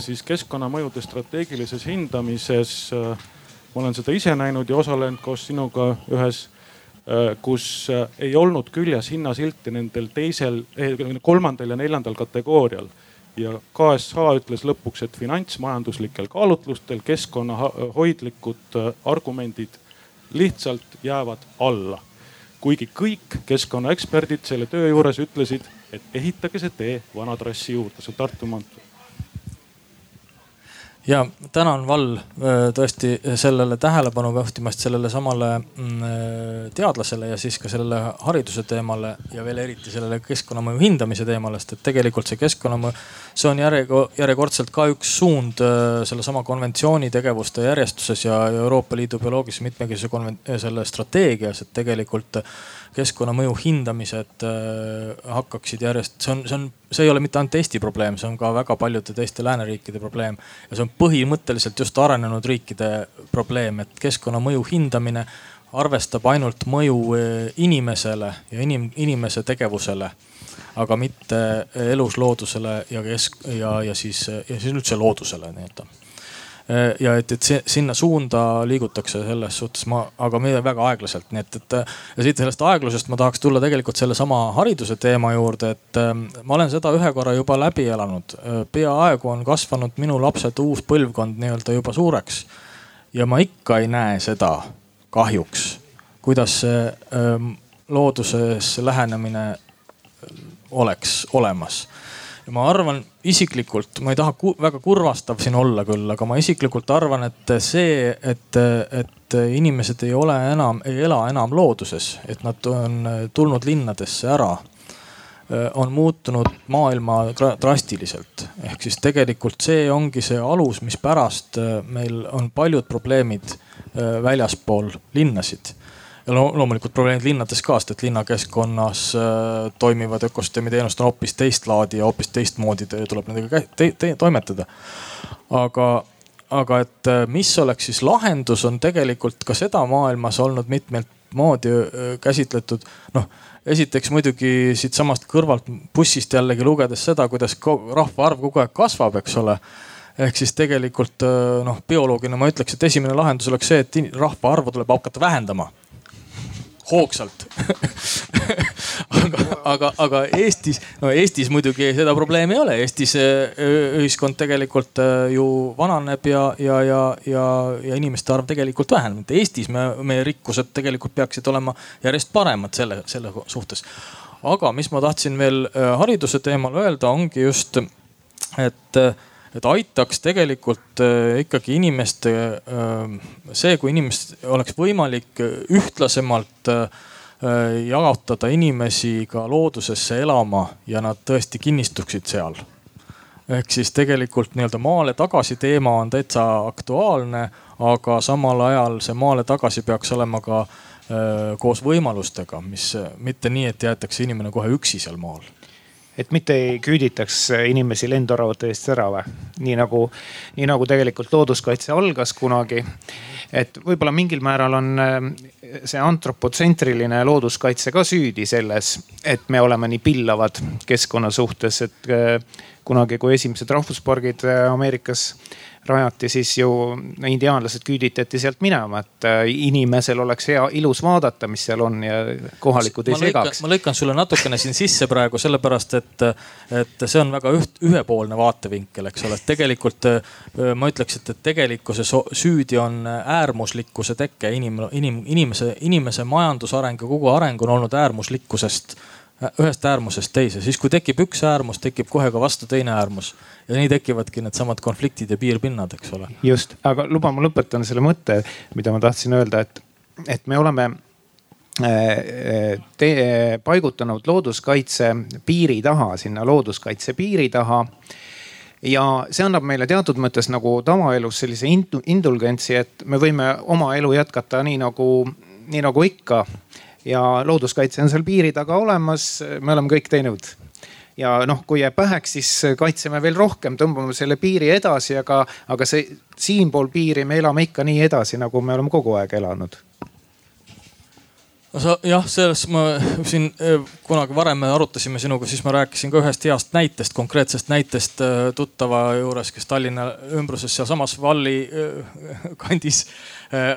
siis keskkonnamõjude strateegilises hindamises. Äh, ma olen seda ise näinud ja osalenud koos sinuga ühes, äh, kus ei olnud küljes hinnasilti nendel teisel, eh, kolmandal ja neljandal kategoorial ja KSH ütles lõpuks, et finantsmajanduslikel kaalutlustel keskkonnahoidlikud argumendid lihtsalt jäävad alla. kuigi kõik keskkonnaeksperdid selle töö juures ütlesid, et ehitage see tee vana trassi juurde, see Tartu maantee ja tänan Val tõesti sellele tähelepanu juhtimast sellele samale mm, teadlasele ja siis ka sellele hariduse teemale ja veel eriti sellele keskkonnamõju hindamise teemale, sest et tegelikult see keskkonnamõju, see on järjekordselt ka üks suund sellesama konventsiooni tegevuste järjestuses ja Euroopa Liidu bioloogilise mitmekesisuse selle strateegias, et tegelikult keskkonnamõju hindamised hakkaksid järjest, see on, see on see ei ole mitte ainult Eesti probleem, see on ka väga paljude teiste lääneriikide probleem. ja see on põhimõtteliselt just arenenud riikide probleem, et keskkonnamõju hindamine arvestab ainult mõju eh, inimesele ja inim, inimese tegevusele. aga mitte elusloodusele ja kesk- ja, ja siis, ja siis üldse loodusele nii-öelda Äh, ja et, et see, sinna suunda liigutakse selles suhtes ma, aga meie väga aeglaselt, nii et, et ja siit sellest aeglusest ma tahaks tulla tegelikult sellesama hariduse teema juurde, et äh, ma olen seda ühe korra juba läbi elanud. Äh, peaaegu on kasvanud minu lapsed, uus põlvkond nii-öelda juba suureks. ja ma ikka ei näe seda kahjuks, kuidas see ähm, looduses lähenemine oleks olemas ja ma arvan isiklikult, ma ei taha ku väga kurvastav siin olla küll, aga ma isiklikult arvan, et see, et, et inimesed ei ole enam, ei ela enam looduses, et nad on tulnud linnadesse ära on muutunud maailma drastiliselt. ehk siis tegelikult see ongi see alus, mispärast meil on paljud probleemid väljaspool linnasid loomulikult probleemid linnades ka, sest et linnakeskkonnas äh, toimivad ökosüsteemi teenused on hoopis teist laadi ja hoopis teistmoodi tuleb nendega te te toimetada. aga, aga et äh, mis oleks siis lahendus, on tegelikult ka seda maailmas olnud mitmeid moodi äh, käsitletud. noh, esiteks muidugi siitsamast kõrvalt bussist jällegi lugedes seda, kuidas rahvaarv kogu aeg kasvab, eks ole ehk siis tegelikult noh, bioloogina ma ütleks, et esimene lahendus oleks see, et rahvaarvu tuleb hakata vähendama hoogsalt aga, aga, aga Eestis, no Eestis muidugi seda probleemi ei ole, Eestis äh, ühiskond tegelikult äh, ju vananeb ja, ja, ja, ja, ja inimeste arv tegelikult väheneb. Eestis me, meie rikkused tegelikult peaksid olema järjest paremad selle, selle suhtes. aga mis ma tahtsin veel äh, hariduse teemal öelda, ongi just, et et aitaks tegelikult äh, ikkagi inimeste äh, see, kui inimest oleks võimalik ühtlasemalt äh, jaotada inimesi ka loodusesse elama ja nad tõesti kinnistuksid seal. ehk siis tegelikult nii-öelda maale tagasi teema on täitsa aktuaalne, aga samal ajal see maale tagasi peaks olema ka koos võimalustega, mis mitte nii, et jäetakse inimene kohe üksi seal maal et mitte ei küüditaks inimesi lendoravate eest ära või? nii nagu, nii nagu tegelikult looduskaitse algas kunagi. et võib-olla mingil määral on see antropotsentriline looduskaitse ka süüdi selles, et me oleme nii pillavad keskkonna suhtes, et kunagi, kui esimesed rahvuspargid Ameerikas rajati, siis ju indiaanlased küüditati sealt minema, et äh, inimesel oleks hea, ilus vaadata, mis seal on ja kohalikud ei segaks. ma lõikan sulle natukene siin sisse praegu sellepärast, et, et see on väga üht, ühepoolne vaatevinkel, eks ole, et tegelikult äh, ma ütleks, et, et tegelikkuses süüdi on äärmuslikkuse teke inim-, inim-, inimese, inimese majandusareng ja kogu areng on olnud äärmuslikkusest ühest äärmusest teise, siis kui tekib üks äärmus, tekib kohe ka vastu teine äärmus. Ja nii tekivadki needsamad konfliktid ja piirpinnad, eks ole. just, aga luba, ma lõpetan selle mõtte, mida ma tahtsin öelda, et, et me oleme äh, te, paigutanud looduskaitse piiri taha, sinna looduskaitse piiri taha. Ja see annab meile teatud mõttes nagu tavaelus sellise indulgentsi, et me võime oma elu jätkata nii nagu, nii nagu ikka ja looduskaitse on seal piiri taga olemas, me oleme kõik teinud. Ja noh, kui jääb väheks, siis kaitseme veel rohkem, tõmbame selle piiri edasi, aga, aga see siinpool piiri me elame ikka nii edasi, nagu me oleme kogu aeg elanud sa jah, selles ma siin eh, kunagi varem me arutasime sinuga, siis ma rääkisin ka ühest heast näitest, konkreetsest näitest eh, tuttava juures, kes Tallinna ümbruses sealsamas Valli eh, kandis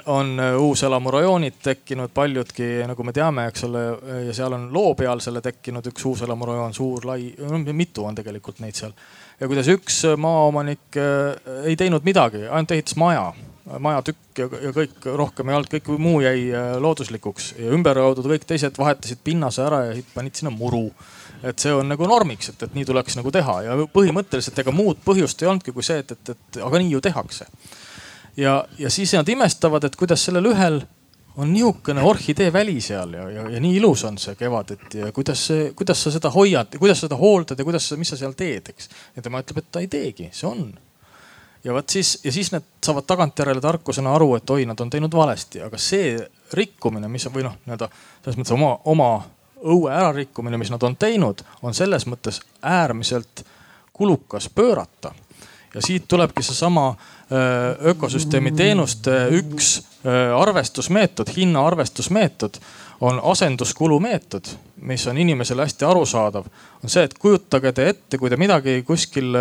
on uuselamurajoonid tekkinud paljudki, nagu me teame, eks ole, ja seal on loo peal selle tekkinud üks uuselamurajoon, suur, lai, mitu on tegelikult neid seal. ja kuidas üks maaomanik ei teinud midagi, ainult ehitas maja majatükk ja, ja kõik rohkem ei olnud, kõik muu jäi äh, looduslikuks ja ümberkaudu kõik teised vahetasid pinnase ära ja panid sinna muru. et see on nagu normiks, et, et nii tuleks nagu teha ja põhimõtteliselt ega muud põhjust ei olnudki kui see, et, et, et aga nii ju tehakse. ja, ja siis nad imestavad, et kuidas sellel ühel on nihukene orhidee väli seal ja, ja, ja nii ilus on see kevadeti ja kuidas see, kuidas sa seda hoiad, kuidas sa seda hooldad ja kuidas mis sa seal teed, eks. ja tema ütleb, et ta ei teegi, see on ja vot siis, ja siis need saavad tagantjärele tarkusena aru, et oi, nad on teinud valesti, aga see rikkumine, mis või noh, nii-öelda selles mõttes oma, oma õue ärarikkumine, mis nad on teinud, on selles mõttes äärmiselt kulukas pöörata. ja siit tulebki seesama ökosüsteemi teenuste üks arvestusmeetod, hinna arvestusmeetod on asenduskulumeetod, mis on inimesele hästi arusaadav. on see, et kujutage te ette, kui te midagi kuskil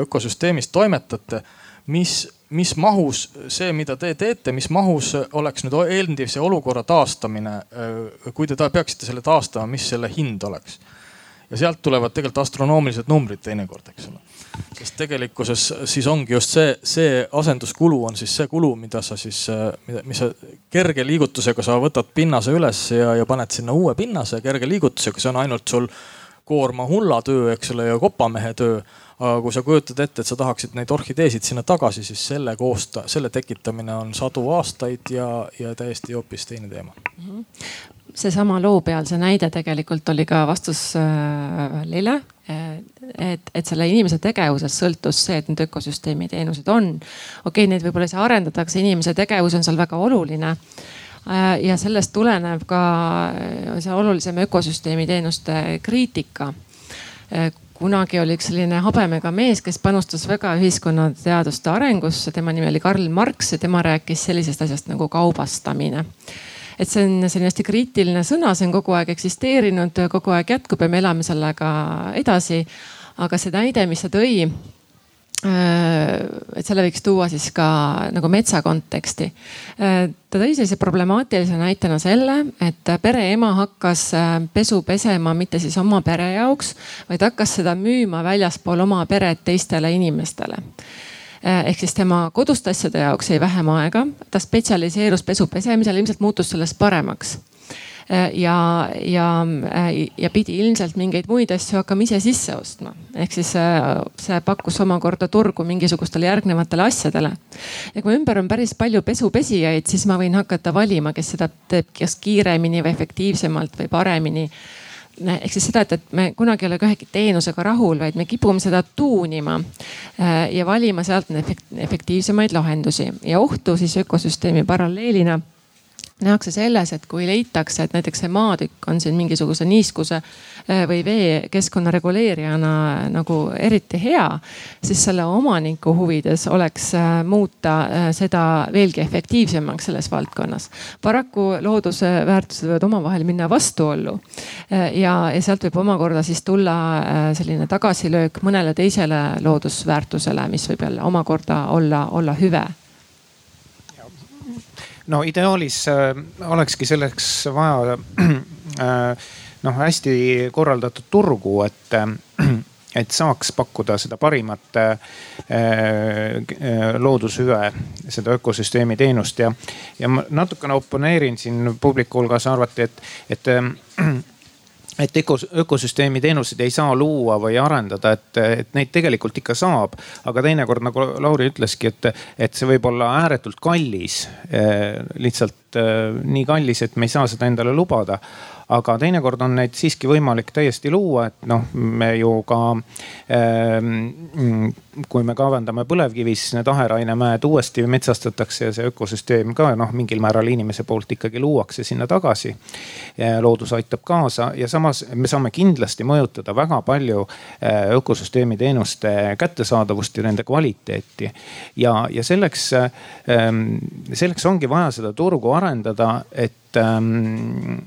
ökosüsteemis toimetate, mis, mis mahus see, mida te teete, mis mahus oleks nüüd eeldise olukorra taastamine. kui te peaksite selle taastama, mis selle hind oleks? ja sealt tulevad tegelikult astronoomilised numbrid teinekord, eks ole sest tegelikkuses siis ongi just see, see asenduskulu on siis see kulu, mida sa siis, mis sa kerge liigutusega sa võtad pinnase üles ja, ja paned sinna uue pinnase kerge liigutusega, see on ainult sul koorma hulla töö, eks ole, ja kopamehe töö. aga kui sa kujutad ette, et sa tahaksid neid orhideesid sinna tagasi, siis selle koosta-, selle tekitamine on sadu aastaid ja, ja täiesti hoopis teine teema mm. -hmm seesama loo peal, see näide tegelikult oli ka vastus äh, Lille. Et, et selle inimese tegevusest sõltus see, et need ökosüsteemi teenused on. okei okay,, neid võib-olla ei saa arendada, aga see inimese tegevus on seal väga oluline äh, ja sellest tuleneb ka äh, see olulisem ökosüsteemi teenuste kriitika. kunagi oli üks selline habemega mees, kes panustas väga ühiskonnateaduste arengusse, tema nimi oli Karl Marx ja tema rääkis sellisest asjast nagu kaubastamine et see on selline hästi kriitiline sõna, see on kogu aeg eksisteerinud, kogu aeg jätkub ja me elame sellega edasi. aga see näide, mis sa tõi äh, et selle võiks tuua siis ka nagu metsa konteksti. Äh, ta tõi sellise problemaatilise näitena selle, et pereema hakkas äh, pesu pesema mitte siis oma pere jaoks, vaid hakkas seda müüma väljaspool oma peret teistele inimestele ehk siis tema koduste asjade jaoks jäi vähem aega, ta spetsialiseerus pesu pesemisel, ilmselt muutus sellest paremaks äh, ja, ja, äh, ja pidi ilmselt mingeid muid asju hakkama ise sisse ostma. ehk siis see pakkus omakorda turgu mingisugustele järgnevatele asjadele. ja kui ümber on päris palju pesupesijaid, siis ma võin hakata valima, kes seda teeb kas kiiremini või efektiivsemalt või paremini ehk siis seda, et, et me kunagi ei ole ka ühegi teenusega rahul, vaid me kipume seda tuunima äh, ja valima sealt efektiivsemaid lahendusi. Ja ohtu siis ökosüsteemi paralleelina nähakse selles, et kui leitakse, et näiteks see maatükk on siin mingisuguse niiskuse äh, või veekeskkonna reguleerijana nagu eriti hea, siis selle omaniku huvides oleks äh, muuta äh, seda veelgi efektiivsemaks selles valdkonnas. paraku looduse väärtused võivad omavahel minna vastuollu ja, ja sealt võib omakorda siis tulla selline tagasilöök mõnele teisele loodusväärtusele, mis võib jälle omakorda olla, olla hüve no ideaalis äh, olekski selleks vaja äh, noh, hästi korraldatud turgu, et äh, et saaks pakkuda seda parimat loodushüve, seda ökosüsteemi teenust. Ja, ja ma natukene oponeerin siin publiku hulgas, arvati, et, et et ökos, ökosüsteemi teenuseid ei saa luua või arendada, et, et neid tegelikult ikka saab. aga teinekord nagu Lauri ütleski, et, et see võib olla ääretult kallis. lihtsalt nii kallis, et me ei saa seda endale lubada aga teinekord on neid siiski võimalik täiesti luua, et noh, me ju ka ähm, kui me kaevandame põlevkivis need aherainemäed uuesti metsastatakse ja see ökosüsteem ka noh, mingil määral inimese poolt ikkagi luuakse sinna tagasi. loodus aitab kaasa ja samas me saame kindlasti mõjutada väga palju äh, ökosüsteemi teenuste kättesaadavust ja nende kvaliteeti. ja, ja selleks, ähm, selleks ongi vaja seda turgu arendada, et ähm,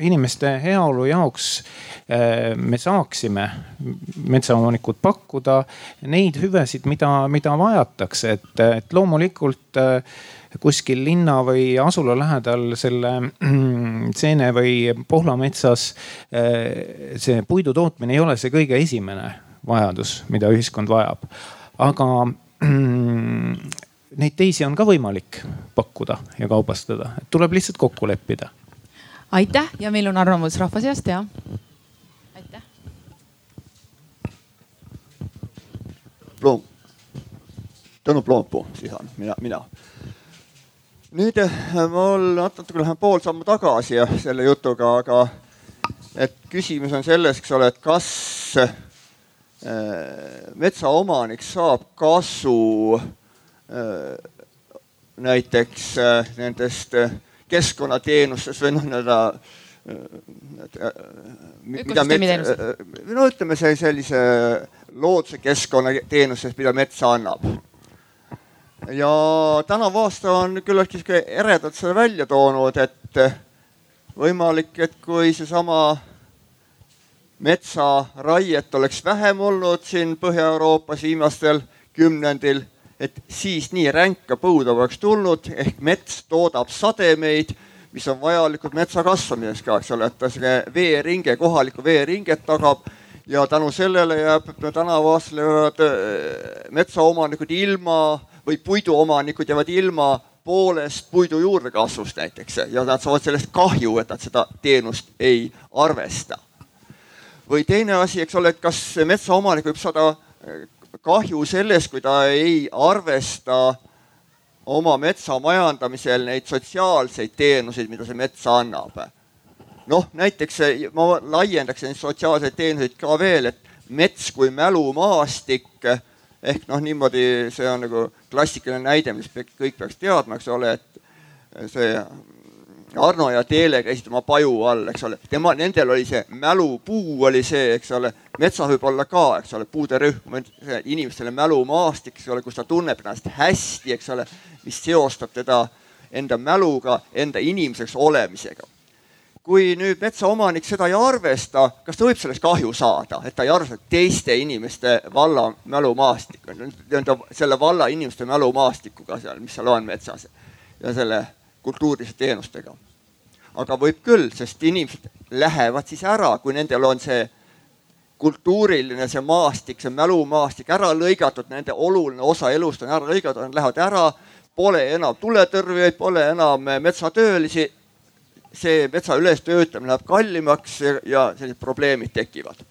inimeste heaolu jaoks äh, me saaksime, metsaomanikud, pakkuda neid hüvesid, mida, mida vajatakse, et, et loomulikult äh, kuskil linna või asula lähedal selle seene või pohlametsas äh, see puidu tootmine ei ole see kõige esimene vajadus, mida ühiskond vajab. aga neid teisi on ka võimalik pakkuda ja kaubastada, et tuleb lihtsalt kokku leppida. aitäh ja meil on arvamus rahva seast ja. aitäh. Ploom, Tõnu Ploompuu siis on mina, mina. nüüd eh, mul natuke lähen pool sammu tagasi selle jutuga, aga et küsimus on selles, eks ole, et kas äh, metsaomanik saab kasu Äh, näiteks äh, nendest äh, keskkonnateenustest või noh, nii-öelda mida mets, no ütleme see sellise looduse keskkonnateenustest, mida mets annab. ja tänavu aasta on küllaltki sihuke eredalt seda välja toonud, et võimalik, et kui seesama metsaraiet oleks vähem olnud siin Põhja-Euroopas viimastel kümnendil et siis nii ränka põuda poleks tulnud, ehk mets toodab sademeid, mis on vajalikud metsa kasvamiseks ka, eks ole, et ta selle veeringe, kohalikku veeringet tagab ja tänu sellele jääb tänavu aastal jäävad äh, metsaomanikud ilma või puiduomanikud jäävad ilma poolest puidu juurdekasvust näiteks ja nad saavad sellest kahju, et nad seda teenust ei arvesta. või teine asi, eks ole, et kas metsaomanik võib saada äh, kahju sellest, kui ta ei arvesta oma metsa majandamisel neid sotsiaalseid teenuseid, mida see mets annab. noh, näiteks ma laiendaks neid sotsiaalseid teenuseid ka veel, et mets kui mälumaastik ehk noh, niimoodi see on nagu klassikaline näide, mis kõik peaks teadma, eks ole, et see Arno ja Teele käisid oma paju all, eks ole, tema, nendel oli see mälupuu oli see, eks ole, metsas võib olla ka, eks ole, puuderühm, inimestele mälumaastik, eks ole, kus ta tunneb ennast hästi, eks ole, mis seostab teda enda mäluga, enda inimeseks olemisega. kui nüüd metsaomanik seda ei arvesta, kas ta võib sellest kahju saada, et ta ei arvesta teiste inimeste valla mälumaastikku, nii-öelda selle valla inimeste mälumaastikuga seal, mis seal on metsas ja selle kultuuriliste teenustega. aga võib küll, sest inimesed lähevad siis ära, kui nendel on see kultuuriline, see maastik, see mälumaastik ära lõigatud, nende oluline osa elust on ära lõigatud, nad lähevad ära, pole enam tuletõrjujaid, pole enam metsatöölisi. see metsa ülestöötamine läheb kallimaks ja, ja sellised probleemid tekivad.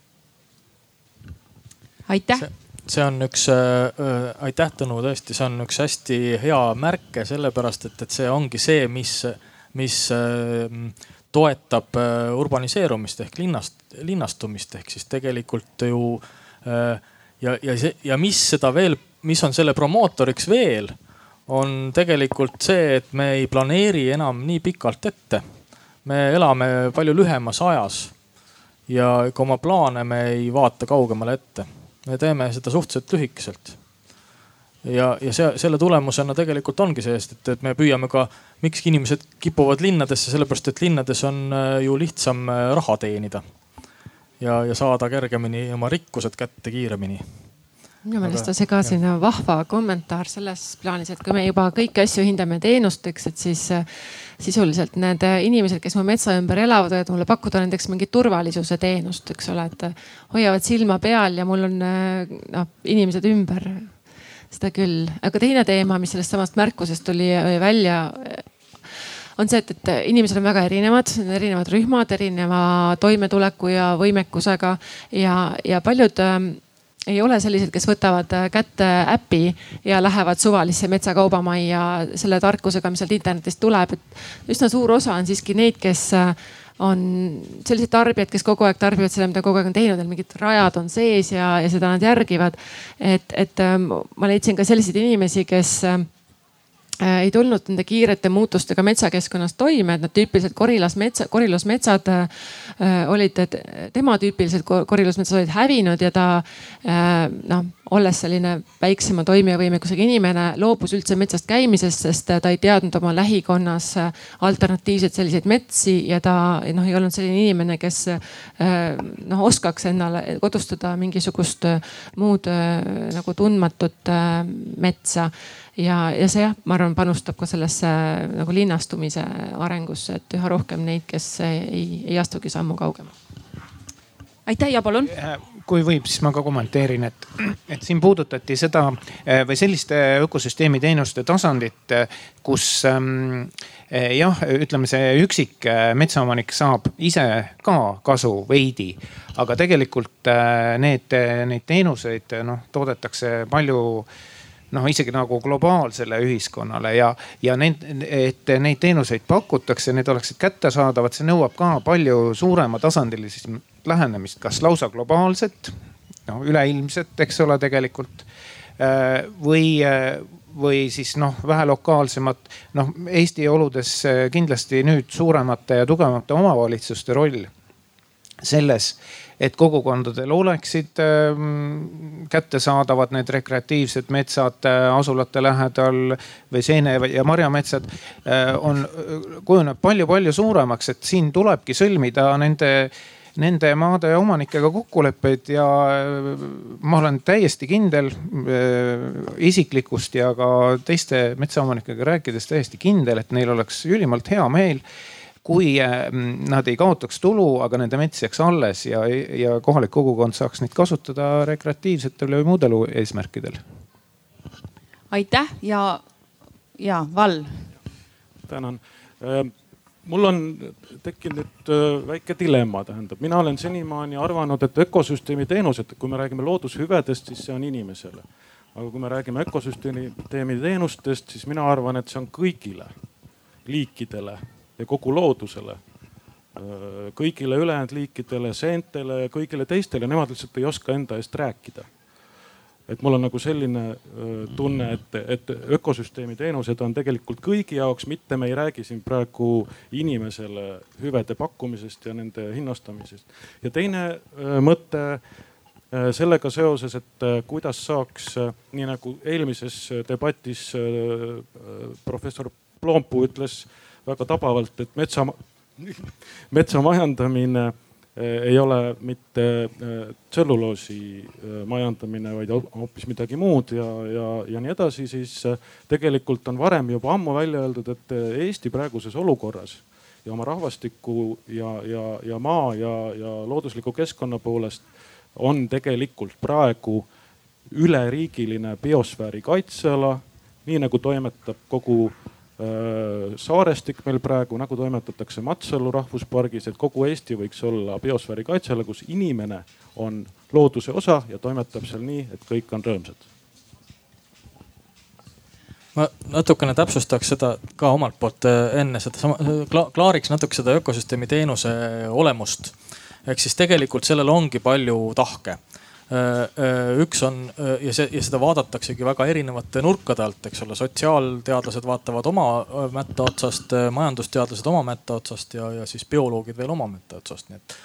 aitäh see on üks äh,, aitäh Tõnu, tõesti, see on üks hästi hea märke, sellepärast et, et see ongi see, mis, mis äh, toetab äh, urbaniseerumist ehk linnast, linnastumist ehk siis tegelikult ju äh, ja, ja see ja mis seda veel, mis on selle promootoriks veel, on tegelikult see, et me ei planeeri enam nii pikalt ette. me elame palju lühemas ajas ja ka oma plaane me ei vaata kaugemale ette. Me teeme seda suhteliselt lühikeselt ja, ja see, selle tulemusena tegelikult ongi see, et, et me püüame ka, miks inimesed kipuvad linnadesse, sellepärast et linnades on äh, ju lihtsam äh, raha teenida. ja, ja saada kergemini oma rikkused kätte kiiremini minu meelest on see ka selline vahva kommentaar selles plaanis, et kui me juba kõiki asju hindame teenusteks, et siis äh, sisuliselt need inimesed, kes mu metsa ümber elavad, võivad mulle pakkuda näiteks mingit turvalisuse teenust, eks ole, et hoiavad silma peal ja mul on noh, inimesed ümber. Seda küll, aga teine teema, mis sellest samast märkusest tuli välja, on see, et, et inimesed on väga erinevad, erinevad rühmad, erineva toimetuleku ja võimekusega ja, ja paljud äh, ei ole sellised, kes võtavad äh, kätte äpi ja lähevad suvalisse metsakaubamajja selle tarkusega, mis sealt internetist tuleb, et üsna suur osa on siiski neid, kes äh, on sellised tarbijad, kes kogu aeg tarbivad seda, mida kogu aeg on teinud, neil mingid rajad on sees ja, ja seda nad järgivad. et, et ma leidsin ka selliseid inimesi, kes äh, ei tulnud nende kiirete muutustega metsakeskkonnas toime, et nad tüüpiliselt korilas metsa, korilusmetsad äh, olid, tema tüüpilised korilusmetsad olid hävinud ja ta äh, noh olles selline väiksema toimijavõimekusega inimene, loobus üldse metsast käimisest, sest ta ei teadnud oma lähikonnas alternatiivseid selliseid metsi ja ta noh, ei olnud selline inimene, kes noh, oskaks endale kodustada mingisugust muud nagu tundmatut metsa. Ja, ja see jah, ma arvan, panustab ka sellesse nagu linnastumise arengusse, et üha rohkem neid, kes ei, ei astugi sammu kaugemale. Aitäh ja palun! Kui võib, siis ma ka kommenteerin, et, et siin puudutati seda või selliste ökosüsteemi teenuste tasandit, kus ähm, jah, ütleme, see üksik metsaomanik saab ise ka kasu veidi, aga tegelikult need, neid teenuseid noh, toodetakse palju noh, isegi nagu globaalsele ühiskonnale ja, ja need, et neid teenuseid pakutakse, need oleksid kättesaadavad, see nõuab ka palju suurema tasandilist lähenemist, kas lausa globaalset, no üleilmset, eks ole, tegelikult äh, või, äh, või siis noh, vähe lokaalsemat. noh, Eesti oludes äh, kindlasti nüüd suuremate ja tugevamate omavalitsuste roll selles, et kogukondadel oleksid ähm, kättesaadavad need rekreatiivsed metsad asulate lähedal või seene- ja marjametsad on, kujuneb palju-palju suuremaks, et siin tulebki sõlmida nende nende maade omanikega kokkuleppeid ja äh, ma olen täiesti kindel äh, isiklikust ja ka teiste metsaomanikega rääkides täiesti kindel, et neil oleks ülimalt hea meel kui äh, nad ei kaotaks tulu, aga nende mets jääks alles ja, ja kohalik kogukond saaks neid kasutada rekreatiivsetel või muudel eesmärkidel. aitäh ja, ja Val. tänan mul on tekkinud nüüd äh, väike dilemma, tähendab, mina olen senimaani arvanud, et ökosüsteemi teenused, kui me räägime loodushüvedest, siis see on inimesele. aga kui me räägime ökosüsteemi teenustest, siis mina arvan, et see on kõigile liikidele ja kogu loodusele. Äh, kõigile ülejäänud liikidele, seentele kõigile teistele, nemad lihtsalt ei oska enda eest rääkida et mul on nagu selline tunne, et, et ökosüsteemi teenused on tegelikult kõigi jaoks, mitte me ei räägi siin praegu inimesele hüvede pakkumisest ja nende hinnastamisest. ja teine mõte sellega seoses, et kuidas saaks, nii nagu eelmises debatis professor Ploompuu ütles väga tabavalt, et metsa, metsa majandamine Eh, ei ole mitte eh, tselluloosi eh, majandamine, vaid hoopis midagi muud ja, ja, ja nii edasi, siis tegelikult on varem juba ammu välja öeldud, et Eesti praeguses olukorras ja oma rahvastiku ja, ja, ja maa ja, ja loodusliku keskkonna poolest on tegelikult praegu üleriigiline biosfääri kaitseala, nii nagu toimetab kogu saarestik meil praegu, nagu toimetatakse Matsalu rahvuspargis, et kogu Eesti võiks olla biosfääri kaitseala, kus inimene on looduse osa ja toimetab seal nii, et kõik on rõõmsad ma natukene täpsustaks seda ka omalt poolt äh, enne seda sama, klaariks natuke seda ökosüsteemi teenuse olemust. ehk siis tegelikult sellel ongi palju tahke üks on ja see ja seda vaadataksegi väga erinevate nurkade alt, eks ole, sotsiaalteadlased vaatavad oma mätta otsast, majandusteadlased oma mätta otsast ja, ja siis bioloogid veel oma mätta otsast, nii et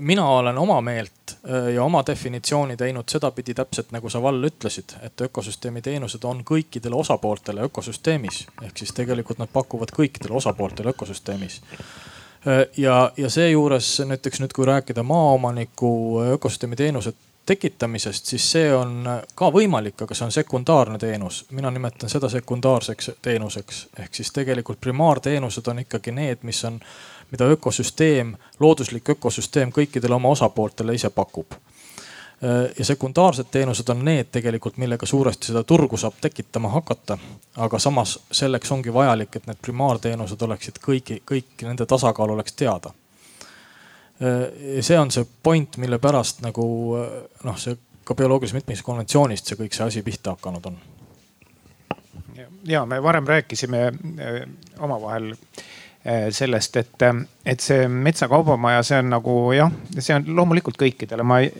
mina olen oma meelt ja oma definitsiooni teinud sedapidi täpselt nagu sa Val ütlesid, et ökosüsteemi teenused on kõikidele osapooltele ökosüsteemis. Ehk siis tegelikult nad pakuvad kõikidele osapooltele ökosüsteemis. Ja, ja seejuures näiteks nüüd, kui rääkida maaomaniku ökosüsteemi teenuse tekitamisest, siis see on ka võimalik, aga see on sekundaarne teenus. mina nimetan seda sekundaarseks teenuseks ehk siis tegelikult primaarteenused on ikkagi need, mis on, mida ökosüsteem, looduslik ökosüsteem kõikidele oma osapooltele ise pakub ja sekundaarsed teenused on need tegelikult, millega suuresti seda turgu saab tekitama hakata. aga samas selleks ongi vajalik, et need primaarteenused oleksid kõigi, kõik nende tasakaal oleks teada see on see point, mille pärast nagu äh, noh, see ka bioloogilise mitmekesisuse konventsioonist see kõik see asi pihta hakanud on. ja me varem rääkisime äh, omavahel sellest, et, et see metsakaubamaja, see on nagu jah, see on loomulikult kõikidele, ma ei,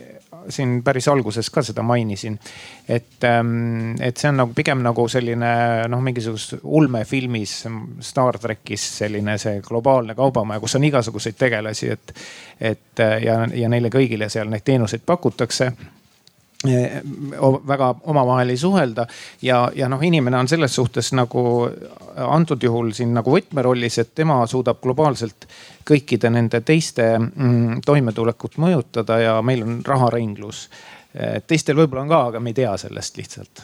siin päris alguses ka seda mainisin. et, ähm, et see on nagu pigem nagu selline noh, mingisuguses ulmefilmis Star trackis selline see globaalne kaubamaja, kus on igasuguseid tegelasi, et, et ja, ja neile kõigile seal neid teenuseid pakutakse väga omavahel ei suhelda ja, ja noh, inimene on selles suhtes nagu antud juhul siin nagu võtmerollis, et tema suudab globaalselt kõikide nende teiste mm, toimetulekut mõjutada ja meil on raharinglus. teistel võib-olla on ka, aga me ei tea sellest lihtsalt.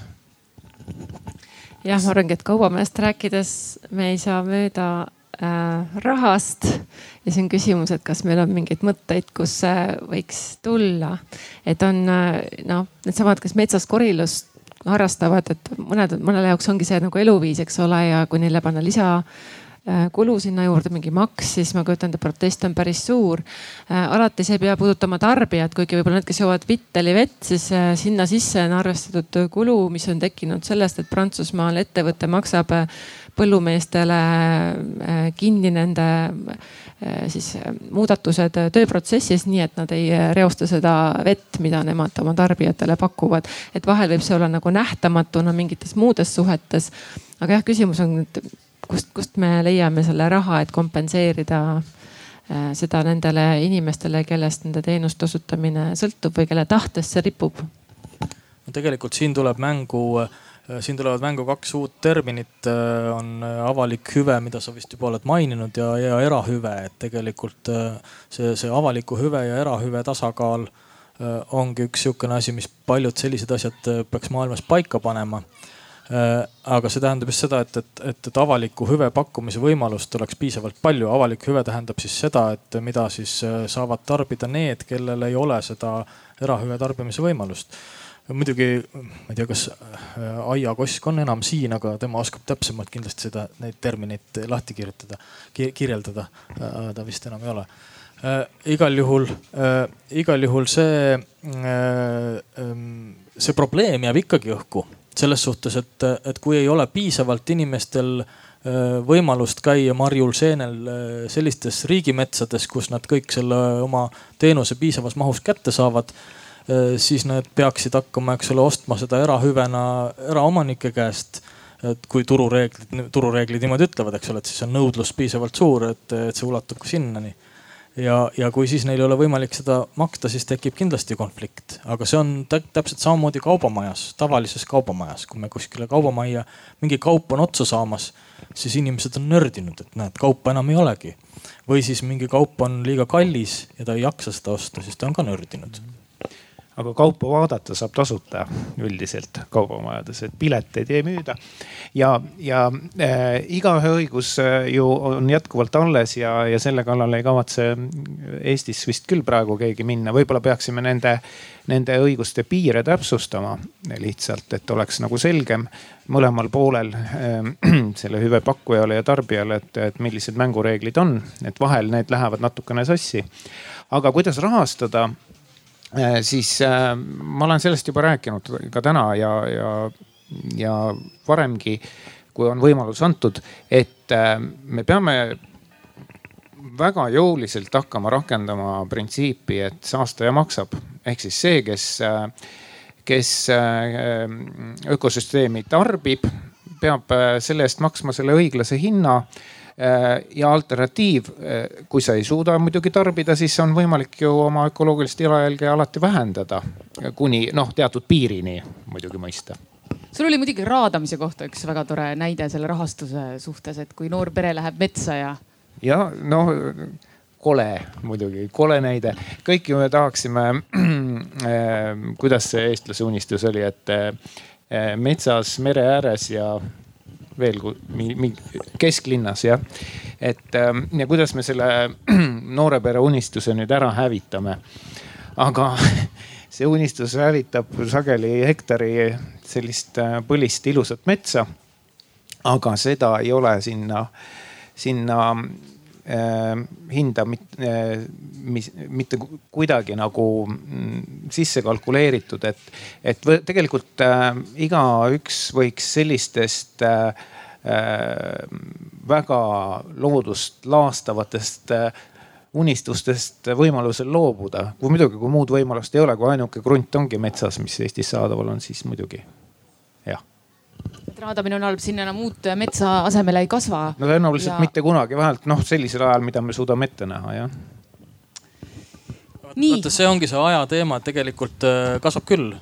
jah, ma arvangi, et kaubamehest rääkides me ei saa mööda äh, rahast ja see on küsimus, et kas meil on mingeid mõtteid, kus see võiks tulla. et on äh, noh, needsamad, kes metsas korilust harrastavad, et mõned, mõnele jaoks ongi see nagu eluviis, eks ole, ja kui neile panna lisa Äh, kulu sinna juurde, mingi maks, siis ma kujutan ette, protest on päris suur. Äh, alati see ei pea puudutama tarbijat, kuigi võib-olla need, kes joovad Vitteli vett, siis äh, sinna sisse on arvestatud kulu, mis on tekkinud sellest, et Prantsusmaal ettevõte maksab põllumeestele kinni nende siis muudatused tööprotsessis, nii et nad ei reosta seda vett, mida nemad oma tarbijatele pakuvad. et vahel võib see olla nagu nähtamatuna mingites muudes suhetes. aga jah, küsimus on, et kust, kust me leiame selle raha, et kompenseerida äh, seda nendele inimestele, kellest nende teenuste osutamine sõltub või kelle tahtest see ripub? no tegelikult siin tuleb mängu, äh, siin tulevad mängu kaks uut terminit, äh, on avalik hüve, mida sa vist juba oled maininud ja, ja erahüve, et tegelikult see, see avaliku hüve ja erahüve tasakaal ongi üks sihukene asi, mis paljud sellised asjad peaks maailmas paika panema aga see tähendab just seda, et, et, et, et avaliku hüve pakkumise võimalust oleks piisavalt palju. avalik hüve tähendab siis seda, et mida siis äh, saavad tarbida need, kellel ei ole seda erahüve tarbimise võimalust muidugi ma ei tea, kas äh, Aija Kosk on enam siin, aga tema oskab täpsemalt kindlasti seda, neid termineid lahti kirjutada, kirjeldada. ta vist enam ei ole äh,. igal juhul äh,, igal juhul see äh,, see probleem jääb ikkagi õhku selles suhtes, et, et kui ei ole piisavalt inimestel äh, võimalust käia marjul seenel äh, sellistes riigimetsades, kus nad kõik selle oma teenuse piisavas mahus kätte saavad, äh, siis nad peaksid hakkama, eks ole, ostma seda erahüvena eraomanike käest. et kui turureeglid, turureeglid niimoodi ütlevad, eks ole, et siis on nõudlus piisavalt suur, et, et see ulatub ka sinnani ja, ja kui siis neil ei ole võimalik seda maksta, siis tekib kindlasti konflikt, aga see on täpselt samamoodi kaubamajas, tavalises kaubamajas, kui me kuskile kaubamajja mingi kaup on otsa saamas, siis inimesed on nördinud, et näed, kaupa enam ei olegi. või siis mingi kaup on liiga kallis ja ta ei jaksa seda osta, siis ta on ka nördinud. mm aga kaupa vaadata saab tasuta üldiselt kaubamajades, et pileteid ei müüda. ja, ja äh, igaühe õigus äh, ju on jätkuvalt alles ja, ja selle kallale ei kavatse Eestis vist küll praegu keegi minna, võib-olla peaksime nende, nende õiguste piire täpsustama lihtsalt, et oleks nagu selgem mõlemal poolel äh, selle hüve pakkujale ja tarbijale, et, et millised mängureeglid on, et vahel need lähevad natukene sassi. aga kuidas rahastada siis äh, ma olen sellest juba rääkinud ka täna ja, ja, ja varemgi, kui on võimalus antud, et äh, me peame väga jõuliselt hakkama rakendama printsiipi, et saastaja maksab. ehk siis see, kes, kes ökosüsteemi tarbib, peab selle eest maksma selle õiglase hinna ja alternatiiv, kui sa ei suuda muidugi tarbida, siis on võimalik ju oma ökoloogilist jalajälge alati vähendada kuni noh, teatud piirini muidugi mõista sul oli muidugi raadamise kohta üks väga tore näide selle rahastuse suhtes, et kui noor pere läheb metsa ja. ja noh, kole muidugi, kole näide. kõik ju me tahaksime äh,, kuidas see eestlase unistus oli, et äh, metsas, mere ääres ja veel kesklinnas jah. et äh, ja kuidas me selle noore pere unistuse nüüd ära hävitame. aga see unistus hävitab sageli hektari sellist äh, põlist ilusat metsa. aga seda ei ole sinna, sinna hinda mit, äh, mis, mitte kuidagi nagu mm, sisse kalkuleeritud, et, et tegelikult äh, igaüks võiks sellistest äh väga loodust laastavatest unistustest võimalusel loobuda. kui muidugi, kui muud võimalust ei ole, kui ainuke krunt ongi metsas, mis Eestis saadaval on, siis muidugi. Et raadamine on halb, sinna enam uut metsa asemele ei kasva. no tõenäoliselt ja... mitte kunagi, vähemalt noh, sellisel ajal, mida me suudame ette näha, jah. vaata, see ongi see aja teema, et tegelikult äh, kasvab küll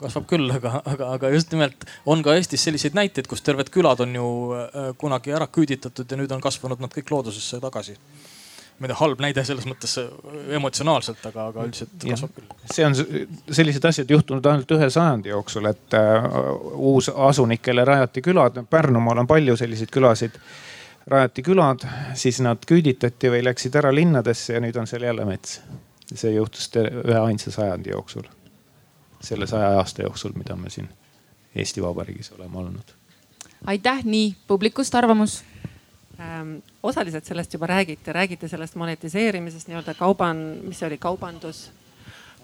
kasvab küll, aga, aga, aga just nimelt on ka Eestis selliseid näiteid, kus terved külad on ju äh, kunagi ära küüditatud ja nüüd on kasvanud nad kõik loodusesse tagasi ma ei tea, halb näide selles mõttes äh, emotsionaalselt, aga, aga üldiselt kasvab küll. see on, sellised asjad juhtunud ainult ühe sajandi jooksul, et uh, uus asunikele rajati külad. Pärnumaal on palju selliseid külasid. rajati külad, siis nad küüditati või läksid ära linnadesse ja nüüd on seal jälle mets. see juhtus ühe ainsa sajandi jooksul. selle saja aasta jooksul, mida me siin Eesti Vabariigis oleme olnud. aitäh, nii publikust arvamus osaliselt sellest juba räägite, räägite sellest monetiseerimisest nii-öelda kauban, mis see oli, kaubandus?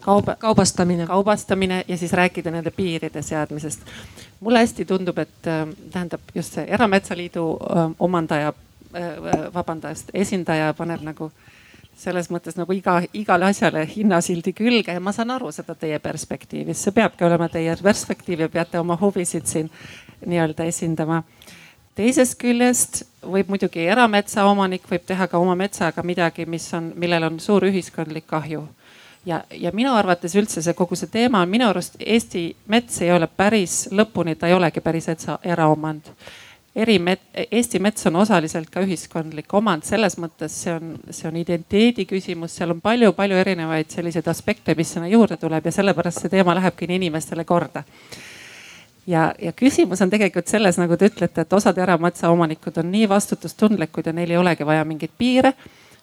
Kauba, kaubastamine, kaubastamine ja siis rääkida nende piiride seadmisest. mulle hästi tundub, et äh, tähendab just see Erametsaliidu äh, omandaja äh,, vabandust, esindaja paneb nagu selles mõttes nagu iga, igale asjale hinnasildi külge ja ma saan aru seda teie perspektiivist, see peabki olema teie perspektiiv ja peate oma huvisid siin nii-öelda esindama teisest küljest võib muidugi erametsaomanik võib teha ka oma metsaga midagi, mis on, millel on suur ühiskondlik kahju. ja, ja minu arvates üldse see kogu see teema on minu arust Eesti mets ei ole päris lõpuni, ta ei olegi päris etsa, eraomand. erimet-, Eesti mets on osaliselt ka ühiskondlik omand, selles mõttes see on, see on identiteedi küsimus, seal on palju-palju erinevaid selliseid aspekte, mis sinna juurde tuleb ja sellepärast see teema lähebki nii inimestele korda ja, ja küsimus on tegelikult selles, nagu te ütlete, et osad erametsaomanikud on nii vastutustundlikud ja neil ei olegi vaja mingeid piire.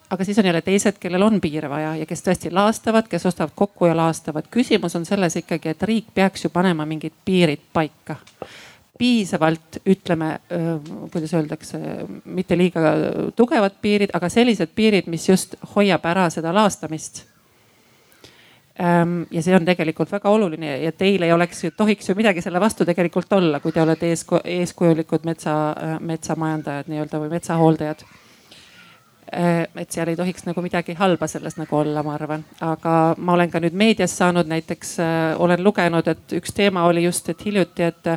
aga siis on jälle teised, kellel on piire vaja ja kes tõesti laastavad, kes ostavad kokku ja laastavad. küsimus on selles ikkagi, et riik peaks ju panema mingid piirid paika piisavalt, ütleme, kuidas öeldakse, mitte liiga tugevad piirid, aga sellised piirid, mis just hoiab ära seda laastamist ja see on tegelikult väga oluline ja teil ei oleks, tohiks ju midagi selle vastu tegelikult olla, kui te olete eesku, eeskujulikud metsa, metsamajandajad nii-öelda või metsahooldajad. Ehm, et seal ei tohiks nagu midagi halba selles nagu olla, ma arvan, aga ma olen ka nüüd meedias saanud näiteks, äh, olen lugenud, et üks teema oli just, et hiljuti, et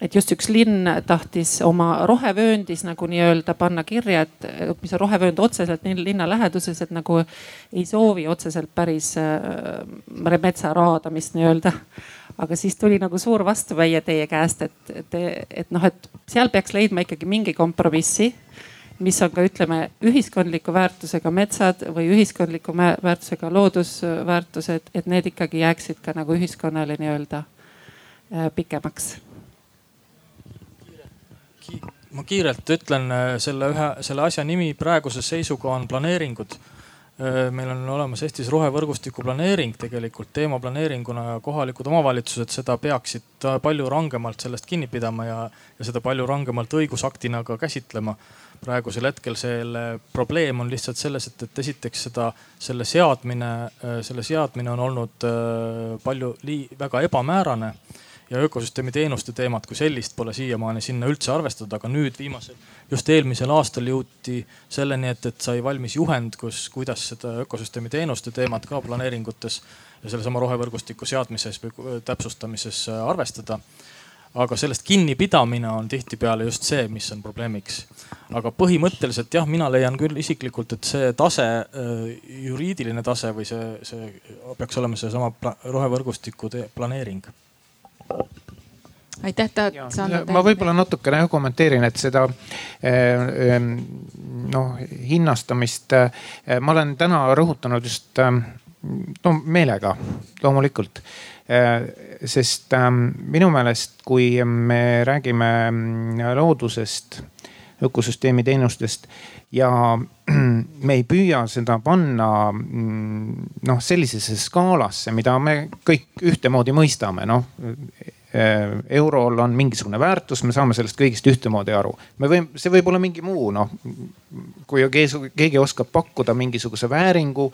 et just üks linn tahtis oma rohevööndis nagu nii-öelda panna kirja, et mis on rohevöönd otseselt linna läheduses, et nagu ei soovi otseselt päris äh, metsa raadamist nii-öelda. aga siis tuli nagu suur vastuväie teie käest, et, et, et noh, et seal peaks leidma ikkagi mingi kompromissi mis on ka ütleme ühiskondliku väärtusega metsad või ühiskondliku väärtusega loodusväärtused, et need ikkagi jääksid ka nagu ühiskonnale nii-öelda äh, pikemaks ma kiirelt ütlen äh, selle ühe, selle asja nimi praeguse seisuga on planeeringud. Äh, meil on olemas Eestis rohevõrgustiku planeering tegelikult teemaplaneeringuna ja kohalikud omavalitsused seda peaksid palju rangemalt sellest kinni pidama ja, ja seda palju rangemalt õigusaktina ka käsitlema. praegusel hetkel selle probleem on lihtsalt selles, et, et esiteks seda, selle seadmine, äh, selle seadmine on olnud palju, väga ebamäärane ja ökosüsteemi teenuste teemat kui sellist pole siiamaani sinna üldse arvestatud, aga nüüd viimasel, just eelmisel aastal jõuti selleni, et, et sai valmis juhend, kus, kuidas seda ökosüsteemi teenuste teemat ka planeeringutes ja sellesama rohevõrgustiku seadmises või täpsustamises arvestada aga sellest kinnipidamine on tihtipeale just see, mis on probleemiks. aga põhimõtteliselt jah, mina leian küll isiklikult, et see tase, äh, juriidiline tase või see, see peaks olema seesama rohevõrgustiku planeering aitäh, anda? ma võib-olla natukene kommenteerin, et seda äh, ähm, noh hinnastamist äh, ma olen täna rõhutanud just no meelega loomulikult Äh, sest ähm, minu meelest, kui me räägime mm, loodusest, ökosüsteemi teenustest ja me ei püüa seda panna mm, noh, sellisesse skaalasse, mida me kõik ühtemoodi mõistame, noh eurol on mingisugune väärtus, me saame sellest kõigist ühtemoodi aru. me võime, see võib olla mingi muu noh, kui keegi oskab pakkuda mingisuguse vääringu,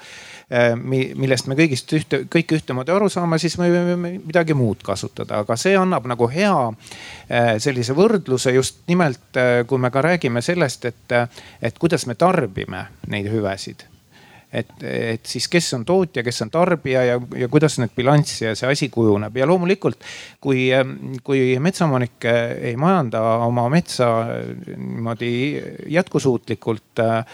äh, millest me kõigist ühte, kõik ühtemoodi aru saame, siis me võime midagi muud kasutada, aga see annab nagu hea äh, sellise võrdluse just nimelt, kui me ka räägime sellest, et, et kuidas me tarbime neid hüvesid et, et siis, kes on tootja, kes on tarbija ja, ja kuidas need bilanss ja see asi kujuneb. Ja loomulikult kui, kui metsaomanik ei majanda oma metsa niimoodi jätkusuutlikult äh,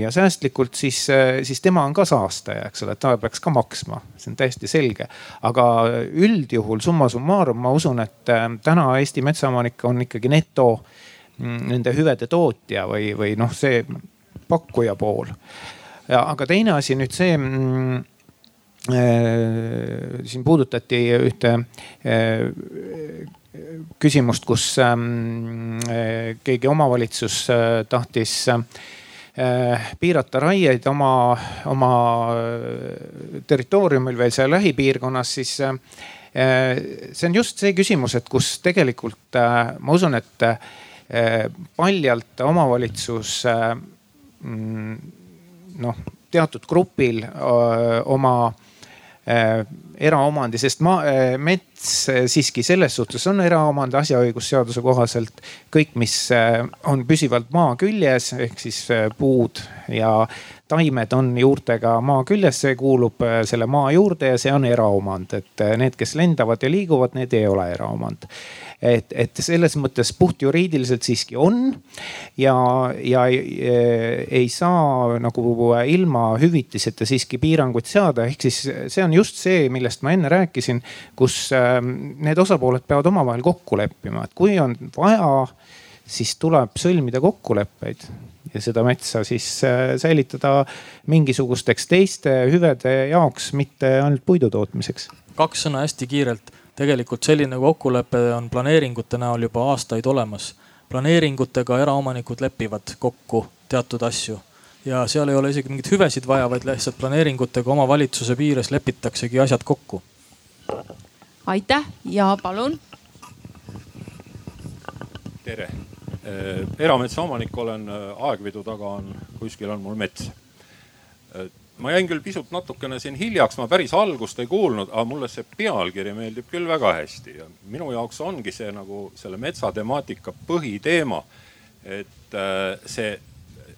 ja säästlikult, siis, siis tema on ka saastaja, eks ole, ta peaks ka maksma, see on täiesti selge. aga üldjuhul summa summarum ma usun, et äh, täna Eesti metsaomanik on ikkagi neto mm, nende hüvede tootja või, või noh, see pakkuja pool aga teine asi nüüd see mm, äh, siin puudutati ühte äh, küsimust, kus ähm, äh, keegi omavalitsus tahtis piirata raieid oma, oma territooriumil või seal lähipiirkonnas, siis see on just see küsimus, et kus tegelikult ma usun, et paljalt omavalitsus mm, noh, teatud grupil öö, oma öö, eraomandi, sest maa, mets siiski selles suhtes on eraomand asjaõigusseaduse kohaselt. kõik, mis on püsivalt maa küljes ehk siis puud ja taimed on juurtega maa küljes, see kuulub selle maa juurde ja see on eraomand, et need, kes lendavad ja liiguvad, need ei ole eraomand et, et selles mõttes puhtjuriidiliselt siiski on ja, ja ei, saa nagu ilma hüvitiseta siiski piiranguid seada, ehk siis see on just see, millest ma enne rääkisin, kus ähm, need osapooled peavad omavahel kokku leppima, et kui on vaja, siis tuleb sõlmida kokkuleppeid ja seda metsa siis äh, säilitada mingisugusteks teiste hüvede jaoks, mitte ainult puidu tootmiseks. kaks sõna hästi kiirelt tegelikult selline kokkulepe on planeeringute näol juba aastaid olemas. planeeringutega eraomanikud lepivad kokku teatud asju ja seal ei ole isegi mingeid hüvesid vaja, vaid lihtsalt planeeringutega omavalitsuse piires lepitaksegi asjad kokku. aitäh ja palun. tere, äh, erametsaomanik olen, äh, aegvidu taga on, kuskil on mul mets äh, ma jäin küll pisut natukene siin hiljaks, ma päris algust ei kuulnud, aga mulle see pealkiri meeldib küll väga hästi ja minu jaoks ongi see nagu selle metsatemaatika põhiteema. et äh, see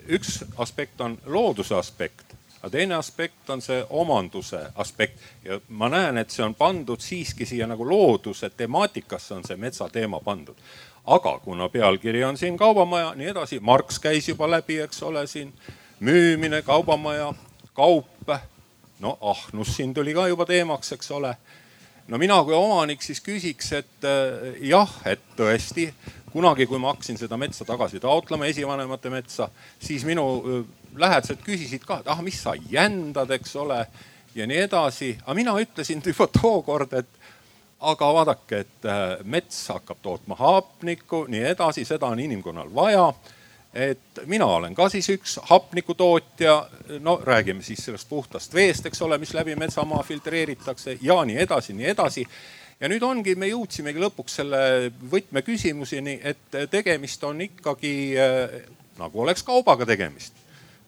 üks aspekt on looduse aspekt, aga teine aspekt on see omanduse aspekt ja ma näen, et see on pandud siiski siia nagu looduse temaatikasse on see metsateema pandud aga kuna pealkiri on siin kaubamaja, nii edasi, Marx käis juba läbi, eks ole, siin müümine, kaubamaja, kaup. no ahnus siin tuli ka juba teemaks, eks ole. no mina kui omanik siis küsiks, et äh, jah, et tõesti kunagi, kui ma hakkasin seda metsa tagasi taotlema, esivanemate metsa, siis minu äh, lähedased küsisid ka, et ah, mis sa jändad, eks ole ja nii edasi. aga mina ütlesin juba tookord, et aga vaadake, et äh, mets hakkab tootma hapnikku, nii edasi, seda on inimkonnal vaja et mina olen ka siis üks hapnikutootja, no räägime siis sellest puhtast veest, eks ole, mis läbi metsamaa filtreeritakse ja nii edasi, nii edasi. Ja nüüd ongi, me jõudsimegi lõpuks selle võtmeküsimuseni, et tegemist on ikkagi äh, nagu oleks kaubaga tegemist.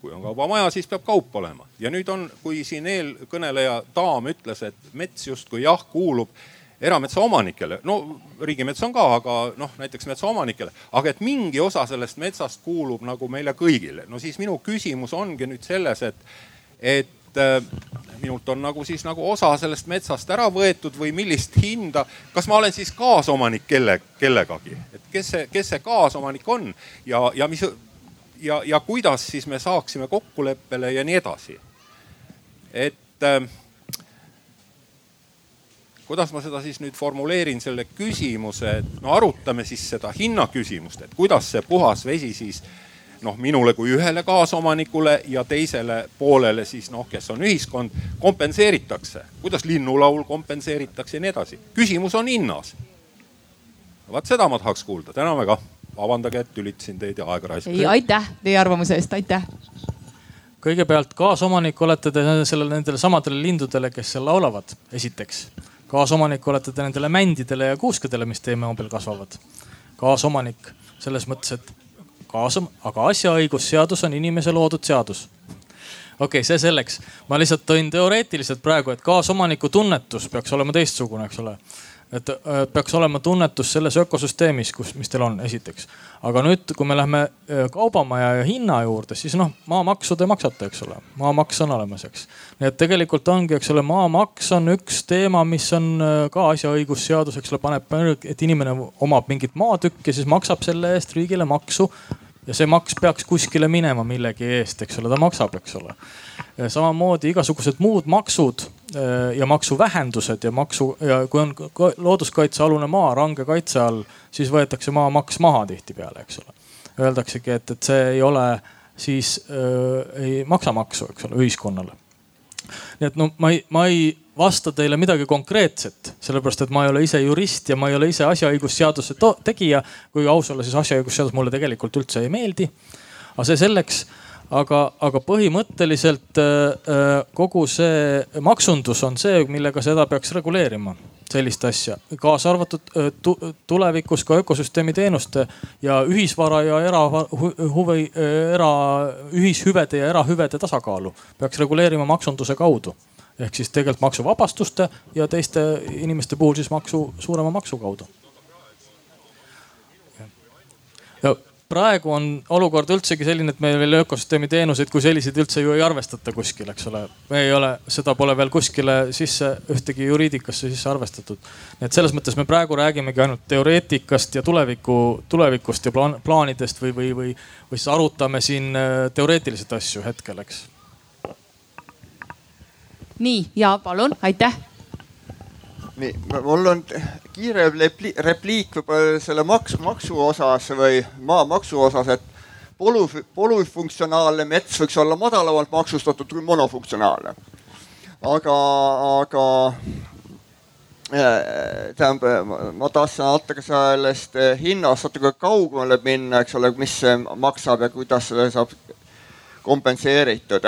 Kui on kaubamaja, siis peab kaup olema. Ja nüüd on, kui siin eelkõneleja daam ütles, et mets justkui jah kuulub erametsaomanikele, no riigimets on ka, aga noh, näiteks metsaomanikele, aga et mingi osa sellest metsast kuulub nagu meile kõigile. no siis minu küsimus ongi nüüd selles, et, et äh, minult on nagu siis nagu osa sellest metsast ära võetud või millist hinda, kas ma olen siis kaasomanik kelle, kellegagi, et kes see, kes see kaasomanik on? Ja, ja mis ja, ja kuidas siis me saaksime kokkuleppele ja nii edasi. et äh, kuidas ma seda siis nüüd formuleerin, selle küsimuse, et no arutame siis seda hinnaküsimust, et kuidas see puhas vesi siis noh, minule kui ühele kaasomanikule ja teisele poolele siis noh, kes on ühiskond, kompenseeritakse. kuidas linnulaul kompenseeritakse ja nii edasi. küsimus on hinnas. vaat seda ma tahaks kuulda, täname kah. vabandage, et tülitasin teid ja aega raiskasin. ei, aitäh teie arvamuse eest, aitäh kõigepealt kaasomanik olete te sellele, nendele samadele lindudele, kes seal laulavad, esiteks kaasomanik olete te nendele mändidele ja kuuskedele, mis teie maa peal kasvavad. kaasomanik selles mõttes, et kaasa, aga asjaõigusseadus on inimese loodud seadus. okei okay,, see selleks, ma lihtsalt tõin teoreetiliselt praegu, et kaasomaniku tunnetus peaks olema teistsugune, eks ole et peaks olema tunnetus selles ökosüsteemis, kus, mis teil on, esiteks. aga nüüd, kui me läheme äh, kaubamaja ja hinna juurde, siis noh, maamaksu te maksate, eks ole, maamaks on olemas, eks. nii et tegelikult ongi, eks ole, maamaks on üks teema, mis on äh, ka asjaõigusseadus, eks ole, paneb, et inimene omab mingit maatükki, siis maksab selle eest riigile maksu ja see maks peaks kuskile minema millegi eest, eks ole, ta maksab, eks ole. samamoodi igasugused muud maksud äh, ja maksuvähendused ja maksu ja kui on looduskaitsealune maa range kaitse all, siis võetakse maamaks maha tihtipeale, eks ole. Öeldaksegi, et, et see ei ole siis äh, ei maksa maksu, eks ole, ühiskonnale. nii et no ma ei, ma ei vasta teile midagi konkreetset, sellepärast et ma ei ole ise jurist ja ma ei ole ise asjaõigusseaduse tegija. kui aus olla, siis asjaõigusseadus mulle tegelikult üldse ei meeldi. aga see selleks, aga, aga põhimõtteliselt äh, äh, kogu see maksundus on see, millega seda peaks reguleerima sellist asja, kaasa arvatud äh, tulevikus ka ökosüsteemi teenuste ja ühisvara ja erahuvi, era, ühishüvede ja erahüvede tasakaalu peaks reguleerima maksunduse kaudu ehk siis tegelikult maksuvabastuste ja teiste inimeste puhul siis maksu, suurema maksu kaudu. Praegu on olukord üldsegi selline, et meil veel ökosüsteemi teenuseid kui selliseid üldse ju ei arvestata kuskil, eks ole. me ei ole, seda pole veel kuskile sisse, ühtegi juriidikasse sisse arvestatud. nii et selles mõttes me praegu räägimegi ainult teoreetikast ja tuleviku, tulevikust ja plaan, plaanidest või, või, või, või siis arutame siin äh, teoreetiliselt asju hetkel, eks nii ja palun, aitäh. Nii, mul on kiire repliik võib-olla selle maksu, maksu osas või maamaksu osas, et polu, polüfunktsionaalne mets võiks olla madalamalt maksustatud kui monofunktsionaalne. aga, aga äh, tähendab, ma tahtsin natuke sellest hinnast natuke kaugemale minna, eks ole, mis see maksab ja kuidas selle saab kompenseeritud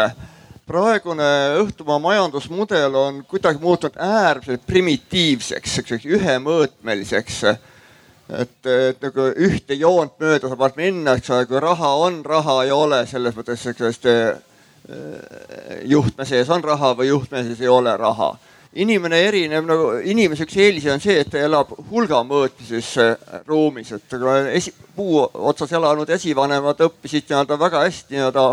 praegune Õhtumaa majandusmudel on kuidagi muutunud äärmiselt primitiivseks, siukseks ühemõõtmeliseks. et, et nagu ühte joont mööda saab minna, eks ole, kui raha on, raha ei ole, selles mõttes sihukesest äh, juhtme sees on raha või juhtme sees ei ole raha. inimene erineb nagu, inimese üks eelis on see, et ta elab hulga mõõtmises ruumis, et esi, puu otsas elanud esivanemad õppisid nii-öelda väga hästi nii-öelda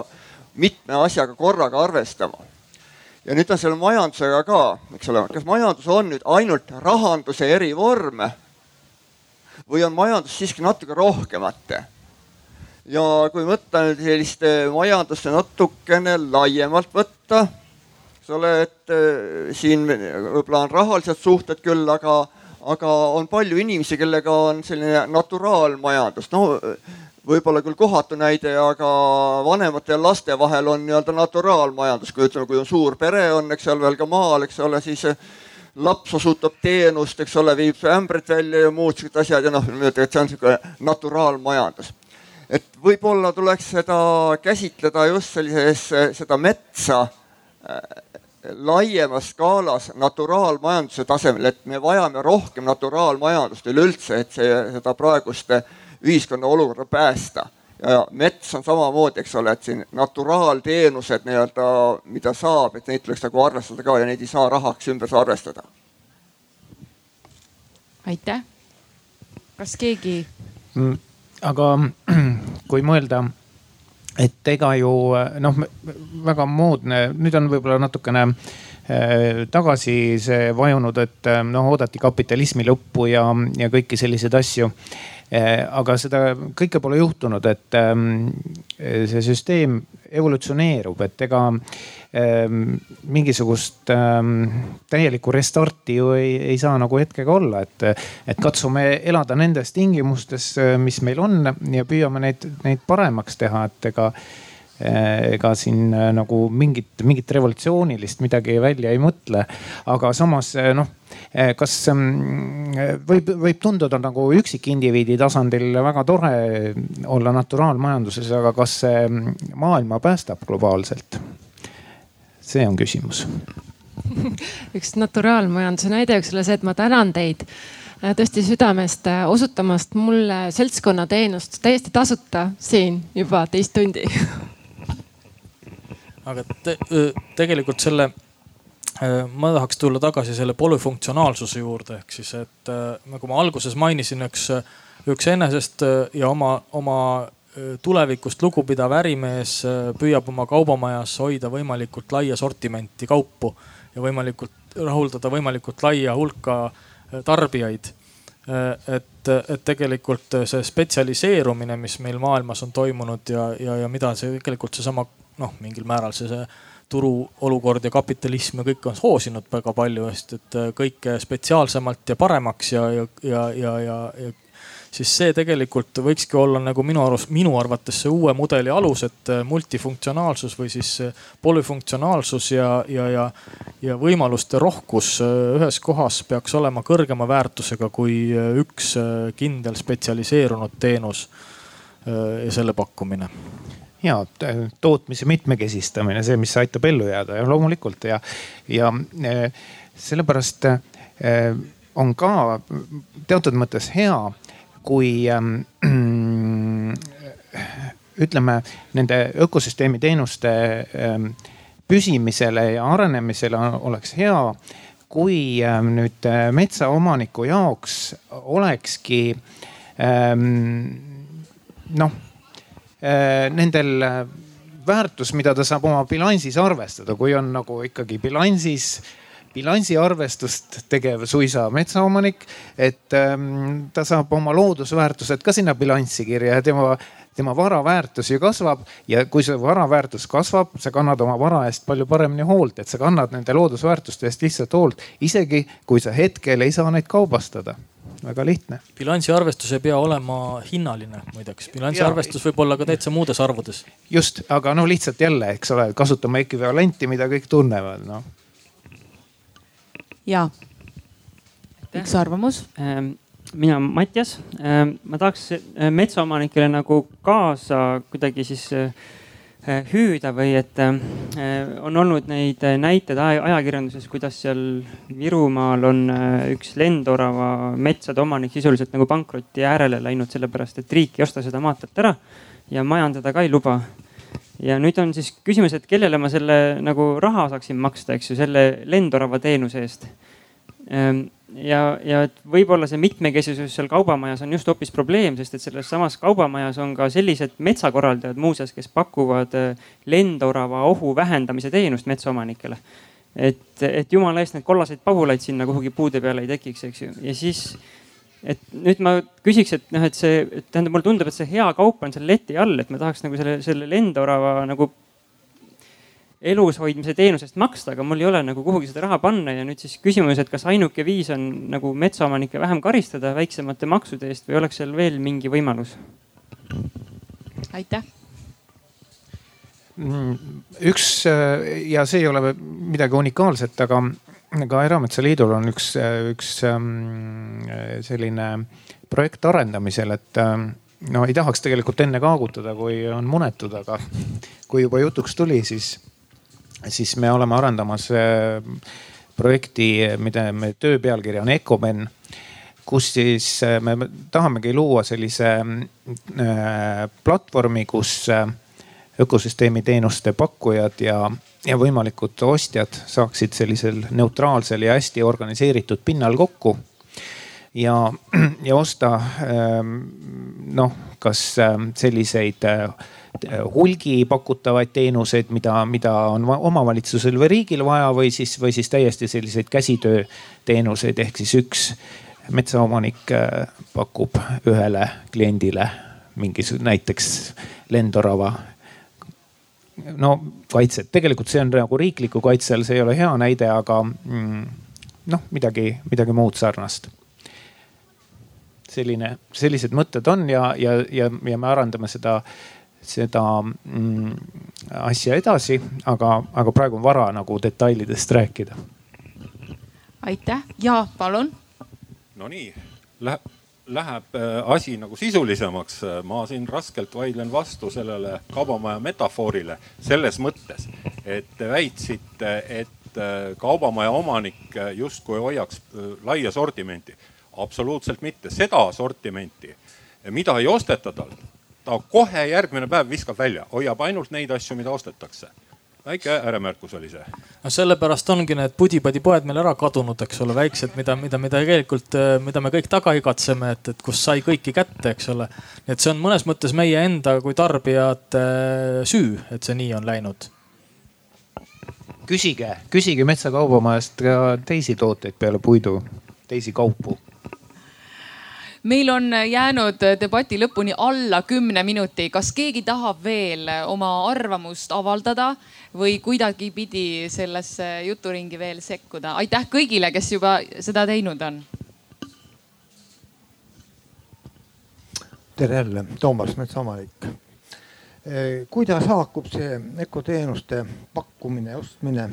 mitme asjaga korraga arvestama. ja nüüd on selle majandusega ka, eks ole, kas majandus on nüüd ainult rahanduse erivorm või on majandus siiski natuke rohkemat? ja kui võtta nüüd sellist majandust natukene laiemalt võtta, eks ole, et äh, siin võib-olla on rahalised suhted küll, aga, aga on palju inimesi, kellega on selline naturaalmajandus, no võib-olla küll kohatu näide, aga vanemate ja laste vahel on nii-öelda naturaalmajandus, kui ütleme, kui on suur pere on, eks ole, veel ka maal, eks ole, siis laps osutab teenust, eks ole, viib ämbrit välja ja muud siuksed asjad ja noh, et see on sihuke naturaalmajandus. et võib-olla tuleks seda käsitleda just sellises, seda metsa äh, laiemas skaalas naturaalmajanduse tasemel, et me vajame rohkem naturaalmajandust üleüldse, et see, seda praegust ühiskonna olukorda päästa. ja mets on samamoodi, eks ole, et siin naturaalteenused nii-öelda, mida saab, et neid tuleks nagu arvestada ka ja neid ei saa rahaks ümber arvestada. aitäh. kas keegi? Mm, aga kui mõelda, et ega ju noh, väga moodne, nüüd on võib-olla natukene äh, tagasi see vajunud, et noh, oodati kapitalismi lõppu ja, ja kõiki selliseid asju aga seda kõike pole juhtunud, et ehm, see süsteem evolutsioneerub, et ega ehm, mingisugust ehm, täielikku restarti ju ei, ei saa nagu hetkega olla, et, et katsume elada nendes tingimustes, mis meil on ja püüame neid, neid paremaks teha, et ega Eh, ega siin eh, nagu mingit, mingit revolutsioonilist midagi välja ei mõtle. aga samas eh, noh, kas mm, võib, võib tunduda nagu üksikindiviidi tasandil väga tore olla naturaalmajanduses, aga kas see mm, maailma päästab globaalselt? see on küsimus üks naturaalmajanduse näide võiks olla see, et ma tänan teid tõesti südamest osutamast mulle seltskonnateenust täiesti tasuta siin juba teist tundi aga te, tegelikult selle, ma tahaks tulla tagasi selle polüfunktsionaalsuse juurde, ehk siis, et nagu ma alguses mainisin, üks, üks enesest ja oma, oma tulevikust lugupidav ärimees püüab oma kaubamajas hoida võimalikult laia sortimenti kaupu ja võimalikult rahuldada võimalikult laia hulka tarbijaid. et, et tegelikult see spetsialiseerumine, mis meil maailmas on toimunud ja, ja, ja mida see tegelikult seesama noh, mingil määral see, see turuolukord ja kapitalism ja kõik on soosinud väga palju, sest et äh, kõike spetsiaalsemalt ja paremaks ja, ja, ja, ja, ja, ja siis see tegelikult võikski olla nagu minu arust, minu arvates see uue mudeli alus, et äh, multifunktsionaalsus või siis äh, polüfunktsionaalsus ja, ja, ja, ja võimaluste rohkus ühes kohas peaks olema kõrgema väärtusega kui üks kindel spetsialiseerunud teenus ja selle pakkumine ja tootmise mitmekesistamine, see, mis aitab ellu jääda ja loomulikult ja, ja e, sellepärast e, on ka teatud mõttes hea, kui ütleme nende ökosüsteemi teenuste püsimisele ja arenemisele oleks hea, kui nüüd metsaomaniku jaoks olekski noh nendel äh, väärtus, mida ta saab oma bilansis arvestada, kui on nagu ikkagi bilansis bilansiarvestust tegev suisa metsaomanik, et ähm, ta saab oma loodusväärtused ka sinna bilanssi kirja ja tema, tema vara väärtus ju kasvab. ja kui see vara väärtus kasvab, sa kannad oma vara eest palju paremini hoolt, et sa kannad nende loodusväärtuste eest lihtsalt hoolt, isegi kui sa hetkel ei saa neid kaubastada väga lihtne. bilansiarvestus ei pea olema hinnaline muideks, bilansiarvestus võib olla ka täitsa muudes arvudes. just, aga no lihtsalt jälle, eks ole, kasutame ekvivalenti, mida kõik tunnevad, noh. ja, üks arvamus ähm, mina, Mattias, ähm, ma tahaks metsaomanikele nagu kaasa kuidagi siis äh, hüüda või et eh, on olnud neid näiteid ajakirjanduses, kuidas seal Virumaal on eh, üks lendorava metsade omanik sisuliselt nagu pankroti äärele läinud, sellepärast et riik ei osta seda maad talt ära ja majandada ka ei luba. ja nüüd on siis küsimus, et kellele ma selle nagu raha saaksin maksta, eks ju, selle lendorava teenuse eest ehm, ja, ja et võib-olla see mitmekesisus seal kaubamajas on just hoopis probleem, sest et selles samas kaubamajas on ka sellised metsakorraldajad muuseas, kes pakuvad äh, lendorava ohu vähendamise teenust metsaomanikele. et, et jumala eest need kollaseid pagulaid sinna kuhugi puude peale ei tekiks, eks ju, ja siis et nüüd ma küsiks, et noh, et see, tähendab, mulle tundub, et see hea kaup on seal leti all, et ma tahaks nagu selle, selle lendorava nagu elus hoidmise teenusest maksta, aga mul ei ole nagu kuhugi seda raha panna ja nüüd siis küsimus, et kas ainuke viis on nagu metsaomanikke vähem karistada väiksemate maksude eest või oleks seal veel mingi võimalus? aitäh mm, üks ja see ei ole midagi unikaalset, aga ka Erametsaliidul on üks, üks ähm, selline projekt arendamisel, et ähm, no ei tahaks tegelikult enne kaagutada, kui on munetud, aga kui juba jutuks tuli, siis siis me oleme arendamas äh, projekti, mida me töö pealkiri on Ecomen kus siis äh, me tahamegi luua sellise äh, platvormi, kus ökosüsteemi teenuste pakkujad ja, ja võimalikud ostjad saaksid sellisel neutraalsel ja hästi organiseeritud pinnal kokku. ja, ja osta ähm, noh, kas selliseid hulgi pakutavaid teenuseid, mida, mida on omavalitsusel või riigil vaja või siis, või siis täiesti selliseid käsitööteenuseid ehk siis üks metsaomanik äh, pakub ühele kliendile mingisugune näiteks lendorava no kaitset, tegelikult see on nagu riikliku kaitse all, see ei ole hea näide, aga mm, noh, midagi, midagi muud sarnast. selline, sellised mõtted on ja, ja, ja, ja me arendame seda, seda mm, asja edasi, aga, aga praegu on vara nagu detailidest rääkida. aitäh ja palun. Nonii, läheb läheb äh, asi nagu sisulisemaks, ma siin raskelt vaidlen vastu sellele kaubamaja metafoorile selles mõttes, et te väitsite, et äh, kaubamaja omanik justkui hoiaks äh, laia sortimenti. absoluutselt mitte, seda sortimenti, mida ei osteta talt, ta kohe järgmine päev viskab välja, hoiab ainult neid asju, mida ostetakse väike ääremärkus oli see. no sellepärast ongi need pudi-padi-poed meil ära kadunud, eks ole, väiksed, mida, mida, mida tegelikult, mida me kõik taga igatseme, et, et kus sai kõiki kätte, eks ole. et see on mõnes mõttes meie enda kui tarbijate äh, süü, et see nii on läinud. küsige, küsige metsakaubamajast ka teisi tooteid peale puidu, teisi kaupu meil on jäänud debati lõpuni alla kümne minuti. kas keegi tahab veel oma arvamust avaldada või kuidagipidi sellesse juturingi veel sekkuda? aitäh kõigile, kes juba seda teinud on. tere jälle, Toomas Metsaomanik. kuidas haakub see ökoteenuste pakkumine ostmine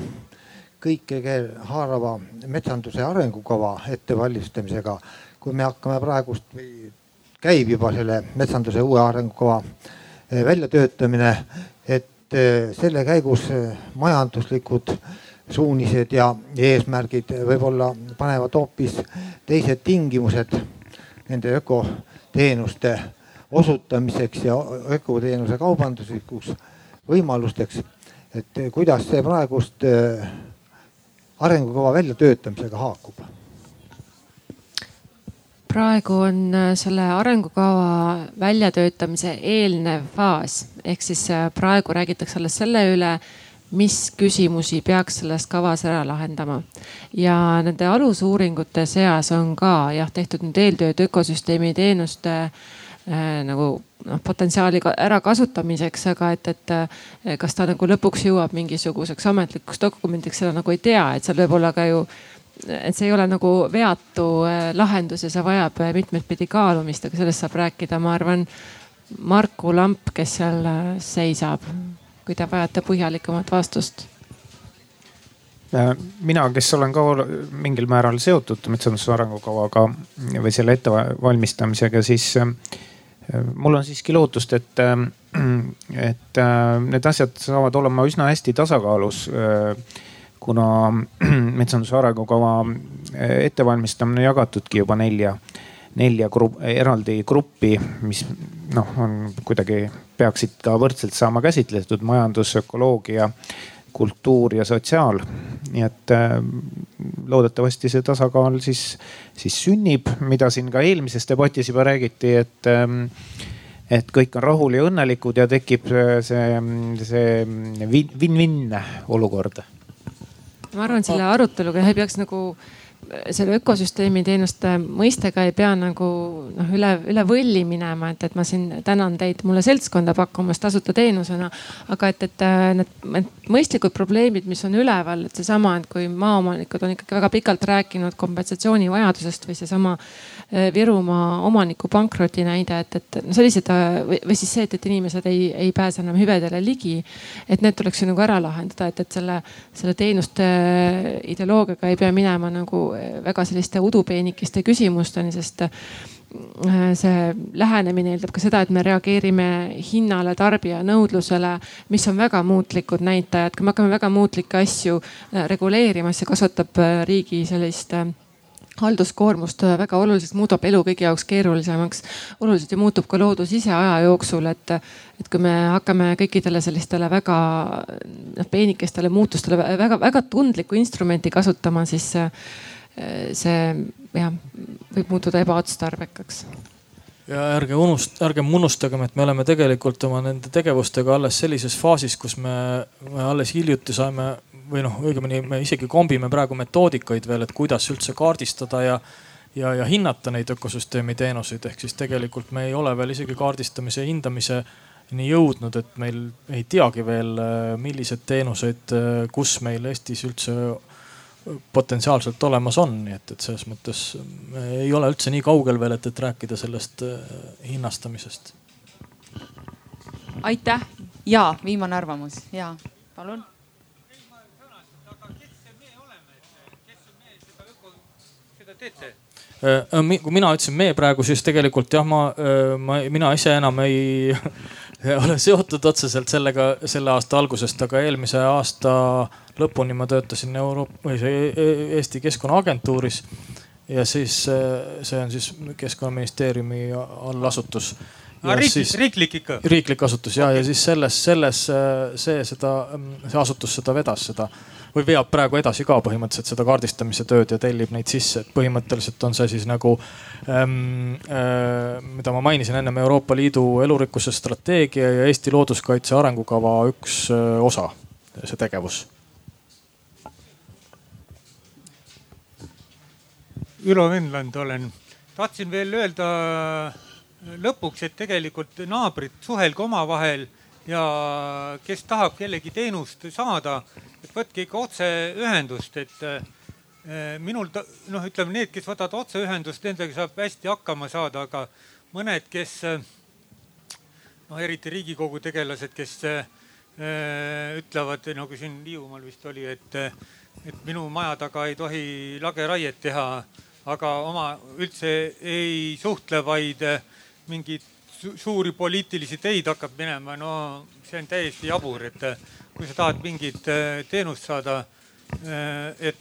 kõike haarava metsanduse arengukava ettevalmistamisega kui me hakkame praegust või käib juba selle metsanduse uue arengukava eh, väljatöötamine, et eh, selle käigus eh, majanduslikud suunised ja eesmärgid võib-olla panevad hoopis teised tingimused nende ökoteenuste osutamiseks ja ökoteenuse kaubanduslikuks võimalusteks. et kuidas see praegust arengukava väljatöötamisega haakub praegu on äh, selle arengukava väljatöötamise eelnev faas, ehk siis äh, praegu räägitakse alles selle üle, mis küsimusi peaks selles kavas ära lahendama. ja nende alusuuringute seas on ka jah tehtud nüüd eeltööd ökosüsteemi teenuste äh, nagu noh potentsiaali ärakasutamiseks, aga et, et äh, kas ta nagu lõpuks jõuab mingisuguseks ametlikuks dokumendiks, seda nagu ei tea, et seal võib olla ka ju et see ei ole nagu veatu äh, lahendus ja see vajab äh, mitmet pidi kaalumist, aga sellest saab rääkida, ma arvan, Marku Lamp, kes seal äh, seisab, kui te vajate põhjalikumat vastust. Mina, kes olen ka mingil määral seotud metsanduse arengukavaga või selle ettevalmistamisega, siis mul on siiski lootust, et, et need asjad saavad olema üsna hästi tasakaalus kuna metsanduse arengukava eh, ettevalmistamine jagatudki juba nelja, nelja grupp, eraldi gruppi, mis noh, on kuidagi peaksid ka võrdselt saama käsitletud majandus, ökoloogia, kultuur ja sotsiaal. nii et äh, loodetavasti see tasakaal siis, siis sünnib, mida siin ka eelmises debatis juba räägiti, et ähm, et kõik on rahul ja õnnelikud ja tekib see, see win-win olukord ma arvan, selle aruteluga ei peaks nagu selle ökosüsteemi teenuste mõistega ei pea nagu noh, üle, üle võlli minema, et, et ma siin tänan teid mulle seltskonda pakkumast tasuta teenusena. aga et, et need, need mõistlikud probleemid, mis on üleval, et seesama, et kui maaomanikud on ikkagi väga pikalt rääkinud kompensatsiooni vajadusest või seesama Äh, Virumaa omaniku pankroti näide, et, et no sellised või, või siis see, et, et inimesed ei, ei pääse enam hüvedele ligi. et need tuleks ju nagu ära lahendada, et, et selle, selle teenuste ideoloogiaga ei pea minema nagu väga selliste udupeenikeste küsimusteni, sest äh, see lähenemine eeldab ka seda, et me reageerime hinnale, tarbija nõudlusele, mis on väga muutlikud näitajad. kui me hakkame väga muutlikke asju äh, reguleerima, siis see kasvatab riigi sellist halduskoormust äh, väga oluliselt, muudab elu kõigi jaoks keerulisemaks. oluliselt ju muutub ka loodus ise aja jooksul, et, et kui me hakkame kõikidele sellistele väga noh peenikestele muutustele väga-väga tundlikku instrumenti kasutama, siis see jah, võib muutuda ebaotstarbekaks. Ja ärge unust-, ärgem unustagem, et me oleme tegelikult oma nende tegevustega alles sellises faasis, kus me, me alles hiljuti saime või noh, õigemini me isegi kombime praegu metoodikaid veel, et kuidas üldse kaardistada ja ja, ja hinnata neid ökosüsteemi teenuseid, ehk siis tegelikult me ei ole veel isegi kaardistamise ja hindamiseni jõudnud, et meil ei teagi veel, millised teenused, kus meil Eestis üldse potentsiaalselt olemas on, nii et, et selles mõttes ei ole üldse nii kaugel veel, et, et rääkida sellest äh, hinnastamisest. aitäh ja viimane arvamus ja palun. Äh, äh, kui mina ütlesin me praegu, siis tegelikult jah, ma, ma, mina ise enam ei ole seotud otseselt sellega selle aasta algusest, aga eelmise aasta lõpuni ma töötasin Euroopa või see e-, e-, Eesti Keskkonnaagentuuris. ja siis see on siis keskkonnaministeeriumi allasutus. riiklik, riiklik ikka? riiklik asutus ja okay., ja siis selles, selles see seda, see asutus seda vedas, seda või veab praegu edasi ka põhimõtteliselt seda kaardistamise tööd ja tellib neid sisse, et põhimõtteliselt on see siis nagu ähm,, äh, mida ma mainisin ennem, Euroopa Liidu elurikkuse strateegia ja Eesti looduskaitse arengukava üks äh, osa, see tegevus. Ülo Venland olen, tahtsin veel öelda lõpuks, et tegelikult naabrid suhelge omavahel ja kes tahab kellegi teenust saada, et võtke ikka otseühendust, et eh, minul noh, ütleme need, kes võtavad otseühendust, nendega saab hästi hakkama saada, aga mõned, kes noh, eriti riigikogu tegelased, kes äh, ütlevad nagu siin Hiiumaal vist oli, et, et minu maja taga ei tohi lageraiet teha, aga oma üldse ei suhtle, vaid mingeid suuri poliitilisi teid hakkab minema, no see on täiesti jabur, et kui sa tahad mingit äh, teenust saada, et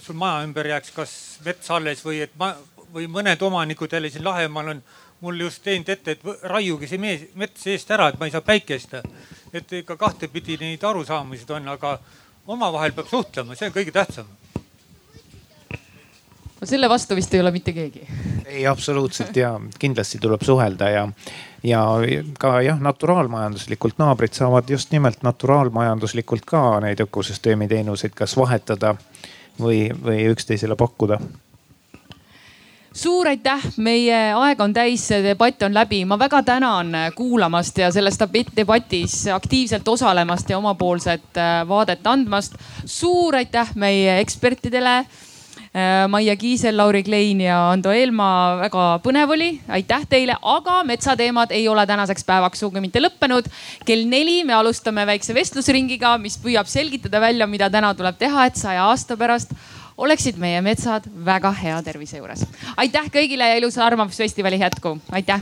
sul maja ümber jääks kas mets alles või et ma või mõned omanikud jälle siin Lahemaal on mul just teinud ette, et raiuge see mees, mets eest ära, et ma ei saa päikest. et ikka kahtepidi neid arusaamised on, aga omavahel peab suhtlema, see on kõige tähtsam. Selle vastu vist ei ole mitte keegi. ei, absoluutselt ja kindlasti tuleb suhelda ja ja ka jah, naturaalmajanduslikult naabrid saavad just nimelt naturaalmajanduslikult ka neid ökosüsteemi teenuseid kas vahetada või, või üksteisele pakkuda suur aitäh, meie aeg on täis, debatt on läbi. ma väga tänan kuulamast ja selles debatis aktiivselt osalemast ja omapoolset vaadet andmast. suur aitäh meie ekspertidele Maia Kiisel, Lauri Klein ja Ando Eelmaa, väga põnev oli, aitäh teile, aga metsateemad ei ole tänaseks päevaks sugugi mitte lõppenud. kell neli me alustame väikse vestlusringiga, mis püüab selgitada välja, mida täna tuleb teha, et saja aasta pärast oleksid meie metsad väga hea tervise juures. aitäh kõigile ja ilusa arvamusfestivali jätku, aitäh